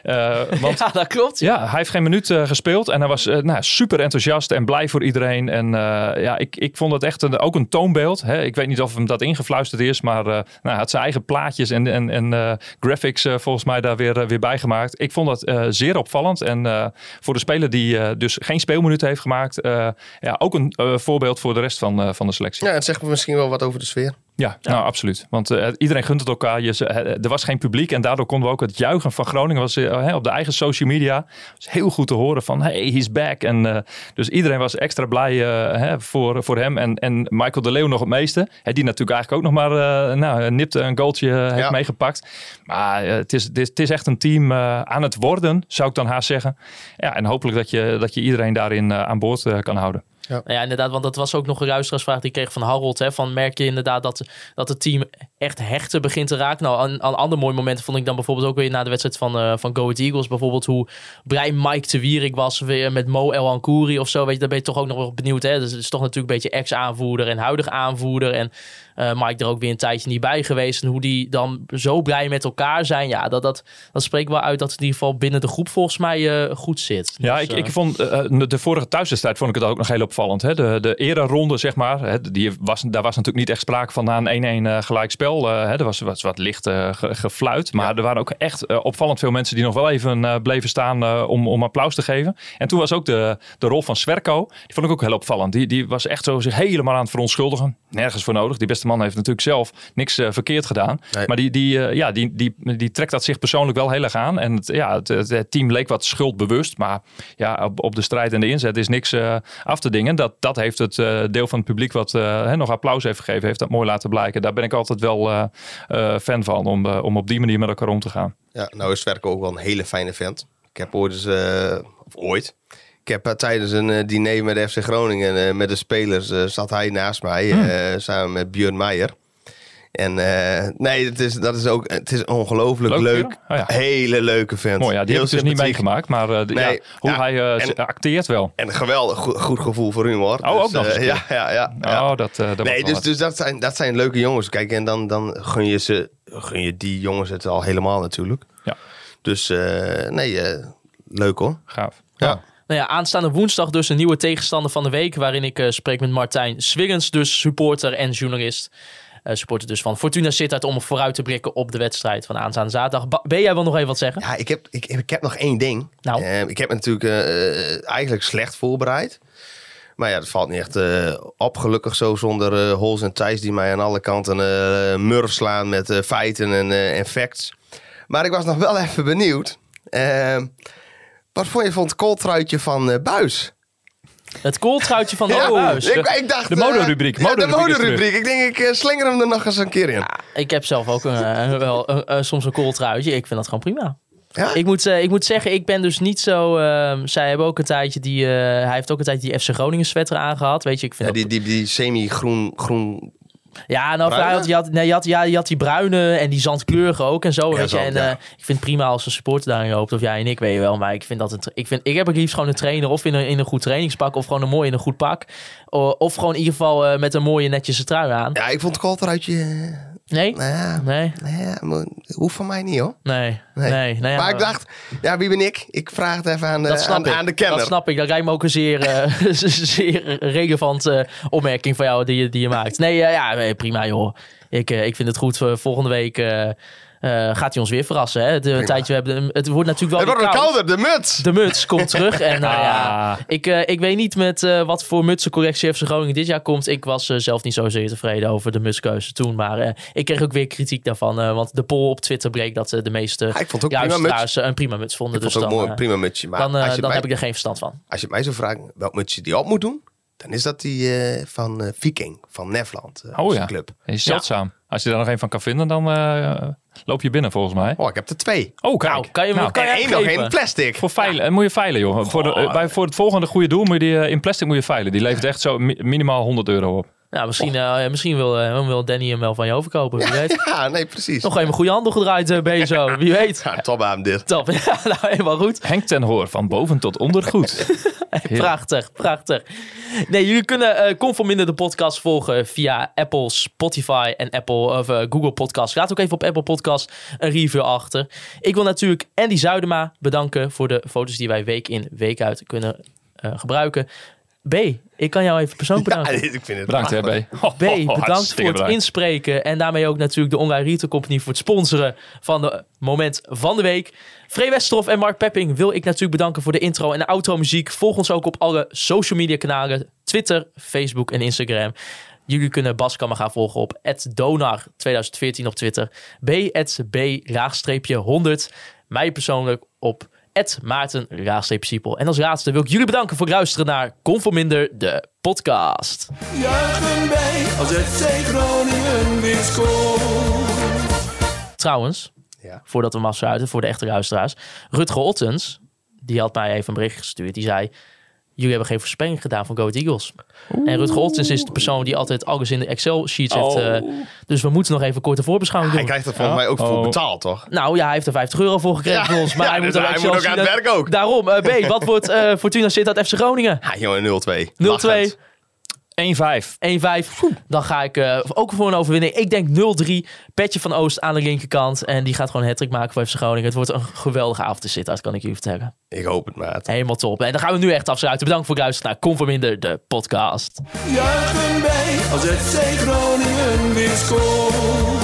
Eh, (laughs) want Ja, dat klopt. ja, hij heeft geen minuut eh, gespeeld en hij was eh, nou, super enthousiast en blij voor iedereen. En eh, ja, ik, ik vond het echt een, ook een toonbeeld. Hè. Ik weet niet of hem dat ingefluisterd is, maar eh, nou, hij had zijn eigen plaatjes en, en, en eh, graphics volgens mij daar weer, weer bij gemaakt. Ik vond dat eh, zeer opvallend. En eh, voor de speler die eh, dus geen speelminuten heeft gemaakt, eh, ja, ook een eh, voorbeeld voor de rest van, eh, van de selectie. Ja, het zegt misschien wel wat over de sfeer. Ja, nou absoluut. Want eh, iedereen gunt het elkaar. Je, ze- eh, er was geen publiek en daardoor konden we ook het juichen van Groningen was, eh, op de eigen social media. was heel goed te horen van hey, he's back. En, eh, dus iedereen was extra blij eh, voor, voor hem. En, en Michael de Leeuw nog het meeste. Die natuurlijk eigenlijk ook nog maar nou, nipt een goaltje eh, heeft Ja. meegepakt. Maar eh, het, is, het, is, echt een team eh, aan het worden, zou ik dan haast zeggen. Ja, en hopelijk dat je, dat je iedereen daarin eh, aan boord eh, kan houden. Nou ja, inderdaad, want dat was ook nog een luisteraarsvraag die ik kreeg van Harold. Hè, van merk je inderdaad dat, dat het team echt hechter begint te raken? Nou, een, een ander mooi moment vond ik dan bijvoorbeeld ook weer na de wedstrijd van, eh van Go Ahead Eagles. Bijvoorbeeld hoe blij Mike te Wierik was weer met Mo El Ankouri of zo. Weet je, daar ben je toch ook nog wel benieuwd. Hè? Dus het is toch natuurlijk een beetje ex-aanvoerder en huidig aanvoerder. En Mike er ook weer een tijdje niet bij geweest. En hoe die dan zo blij met elkaar zijn. Ja, dat, dat, dat spreekt wel uit dat het in ieder geval binnen de groep volgens mij eh, goed zit. Ja, Dus, ik, eh, ik vond eh, de vorige thuiswedstrijd vond ik het ook nog heel opvallend. Hè? De, de ereronde, zeg maar. Hè? Die was, daar was natuurlijk niet echt sprake van na een 1-1 eh, gelijkspel. eh, hè? Er was, was wat licht eh, ge- gefluit. Maar er waren ook echt eh, opvallend veel mensen die nog wel even eh, bleven staan eh, om, om applaus te geven. En toen was ook de, de rol van Swerko. Die vond ik ook heel opvallend. Die, die was echt zo zich helemaal aan het verontschuldigen. Nergens voor nodig. Die beste man heeft natuurlijk zelf niks eh, verkeerd gedaan. Nee. Maar die, die, eh, ja, die, die, die trekt dat zich persoonlijk wel heel erg aan. En het, ja, het, team leek wat schuldbewust. Maar ja, op, op de strijd en de inzet is niks eh, af te dingen. En dat, dat heeft het deel van het publiek wat hè, nog applaus heeft gegeven, heeft dat mooi laten blijken. Daar ben ik altijd wel fan van, om, om op die manier met elkaar om te gaan. Ja, nou is Zwerko ook wel een hele fijne vent. Ik heb ooit eens, of ooit, heb eh, tijdens een eh, diner met de FC Groningen, eh, met de spelers, zat hij naast mij, eh, samen met Björn Meijer. En nee, het is, dat is ook, het is ongelooflijk Leuk? Oh ja. hele leuke vent. Mooi, ja, die ik dus niet meegemaakt. Maar de- Nee, ja, hoe ja, hij en- acteert wel. En een geweldig goed, goed gevoel voor humor. Oh, ook nog eens eh, een ja, ja, ja. Oh, dat, dat Nee, dus, dus dat, zijn, dat zijn leuke jongens. Kijk, en dan, dan gun, je ze, gun je die jongens het al helemaal natuurlijk. Ja. Dus nee, leuk hoor. Gaaf. Ja. Nou ja, aanstaande woensdag dus een nieuwe tegenstander van de week. Waarin ik eh, spreek met Martijn Swiggens, dus supporter en journalist. Eh, supporter dus van Fortuna Sittard om vooruit te blikken op de wedstrijd van aanstaande zaterdag. Ba- ben jij wel nog even wat zeggen? Ja, ik heb, ik, ik heb nog één ding. Nou. Eh, ik heb me natuurlijk eigenlijk slecht voorbereid. Maar ja, dat valt niet echt eh, op. Gelukkig zo zonder Hols en Thijs die mij aan alle kanten eh murf slaan met feiten en, en facts. Maar ik was nog wel (laughs) even benieuwd. Wat vond je van het kooltruitje van eh, Buis? Het kooltruitje van de Ja, Buis. ik, ik dacht, de eh, moderubriek. ja, de Moderubriek moderubriek. Ik denk, ik eh, slinger hem er nog eens een keer in. Ik heb zelf ook een, wel, soms een kooltruitje. Ik vind dat gewoon prima. Ja? Ik moet, ik moet zeggen, ik ben dus niet zo... ehm, zij hebben ook een tijdje die... hij heeft ook een tijdje die FC Groningen sweater aangehad. Weet je, ik vind Ja, die, die, die semi-groen groen Ja, nou, Bruine? je, had, nee, je, had, ja, je had die bruine en die zandkleurige ook en zo. Ja, weet je. zand, En ja. eh, ik vind het prima als een supporter daarin loopt. Of jij en ik, weet je wel. Maar ik vind dat een, ik, vind, ik heb het liefst gewoon een trainer of in een, in een goed trainingspak. Of gewoon een mooi in een goed pak. Of gewoon in ieder geval eh, met een mooie netjes trui aan. Ja, ik vond het kooltruitje... eh, Nee? nou ja, Nee? nou hoeft van mij niet hoor. Nee. Nee. Nee. nee ja, maar ik dacht, ja, wie ben ik? Ik vraag het even aan de, dat snap aan, ik. aan de kenner. Dat snap ik. Dat lijkt me ook een zeer, eh, (laughs) zeer relevante opmerking van jou die je, die je maakt. Nee, eh, ja, nee, prima joh. Ik, eh, ik vind het goed. voor volgende week eh, eh, gaat hij ons weer verrassen. Hè? Het, eh, tijdje, we hebben, het wordt natuurlijk het wel wordt kouder, de muts. De muts komt terug. En nou ja, Ah. ik, eh, ik weet niet met eh, wat voor mutsencorrectie FC Groningen dit jaar komt. Ik was eh, zelf niet zozeer tevreden over de mutskeuze toen. Maar eh, ik kreeg ook weer kritiek daarvan. eh, want de poll op Twitter bleek dat eh, de meeste Ja, ik vond het ook prima muts. luisteraars eh, een prima muts vonden. Ik vond dus ook dan, mooi, eh, prima mutsje. Maar dan, eh, als, je dan mij, heb ik er geen verstand van. als je mij zou vragen welk mutsje die op moet doen, dan is dat die eh, van eh, Viking, van Nefland. eh, Oh ja. club. Is zeldzaam. Als je daar nog een van kan vinden, dan eh, loop je binnen volgens mij. Oh, ik heb er twee. Oh, kijk. Nou, kan je Nou, kan je één nog plastic. Voor veilen, en moet je veilen, joh. Voor, de, bij, voor het volgende goede doel moet je die eh, in plastic moet je veilen. Die levert echt zo mi- minimaal 100 euro op. Nou, misschien, eh, misschien wil, eh, wil Danny hem wel van je overkopen. Wie weet. (laughs) Ja, nee, precies. Nog even een goede handel gedraaid, ben je zo. Wie weet. Ja, top aan dit. Top. (laughs) Ja, nou, helemaal goed. Henk ten Hoor, van boven tot onder goed. (laughs) Prachtig, prachtig. Nee, jullie kunnen eh Conforminder de podcast volgen via Apple, Spotify en Apple of eh, Google Podcast. Laat ook even op Apple Podcast een review achter. Ik wil natuurlijk Andy Zuidema bedanken voor de foto's die wij week in, week uit kunnen eh, gebruiken. B, ik kan jou even persoonlijk (laughs) bedanken. dit- ik vind het Bedankt, hè. B. B, (laughs) bedankt voor het inspreken. En daarmee ook natuurlijk de Online Retail Company voor het sponsoren van de moment van de week. Free Westerhof en Mark Pepping wil ik natuurlijk bedanken voor de intro en de outro muziek. Volg ons ook op alle social media kanalen. Twitter, Facebook en Instagram. Jullie kunnen Bas Kammer gaan volgen op donar2014 op Twitter. b-b-100. Mij persoonlijk op Maarten Siepel. En als laatste wil ik jullie bedanken voor het luisteren naar Conforminder, de podcast. Juichen wij als FC Groningen weer scoort. Trouwens, Ja. voordat we hem afsluiten, voor de echte luisteraars. Rutger Ottens, die had mij even een bericht gestuurd. Die zei, jullie hebben geen voorspelling gedaan van Go Ahead Eagles. En Rutger Ottens is de persoon die altijd alles in de Excel-sheets heeft. Oh. eh, dus we moeten nog even een korte voorbeschouwing Hij doen. krijgt er volgens mij ook voor Oh. betaald, toch? Nou ja, hij heeft er 50 euro voor gekregen Ja, van ons. Maar ja, hij dus moet, er hij moet ook aan het werk ook. Daarom, eh, B, wat wordt eh, Fortuna Sittard FC Groningen? Ja, jongen, 0-2. 0-2. Lachend. 1-5. 1-5. Dan ga ik eh, ook voor een overwinning. Ik denk 0-3. Petje van Oost aan de linkerkant. En die gaat gewoon een hat maken voor FC Groningen. Het wordt een geweldige avond te zitten, dat kan ik jullie vertellen. Ik hoop het, maat. Helemaal top. En dan gaan we nu echt afsluiten. Bedankt voor het luisteren naar Conforminder, de podcast. Juichen wij als FC Groningen weer scoort.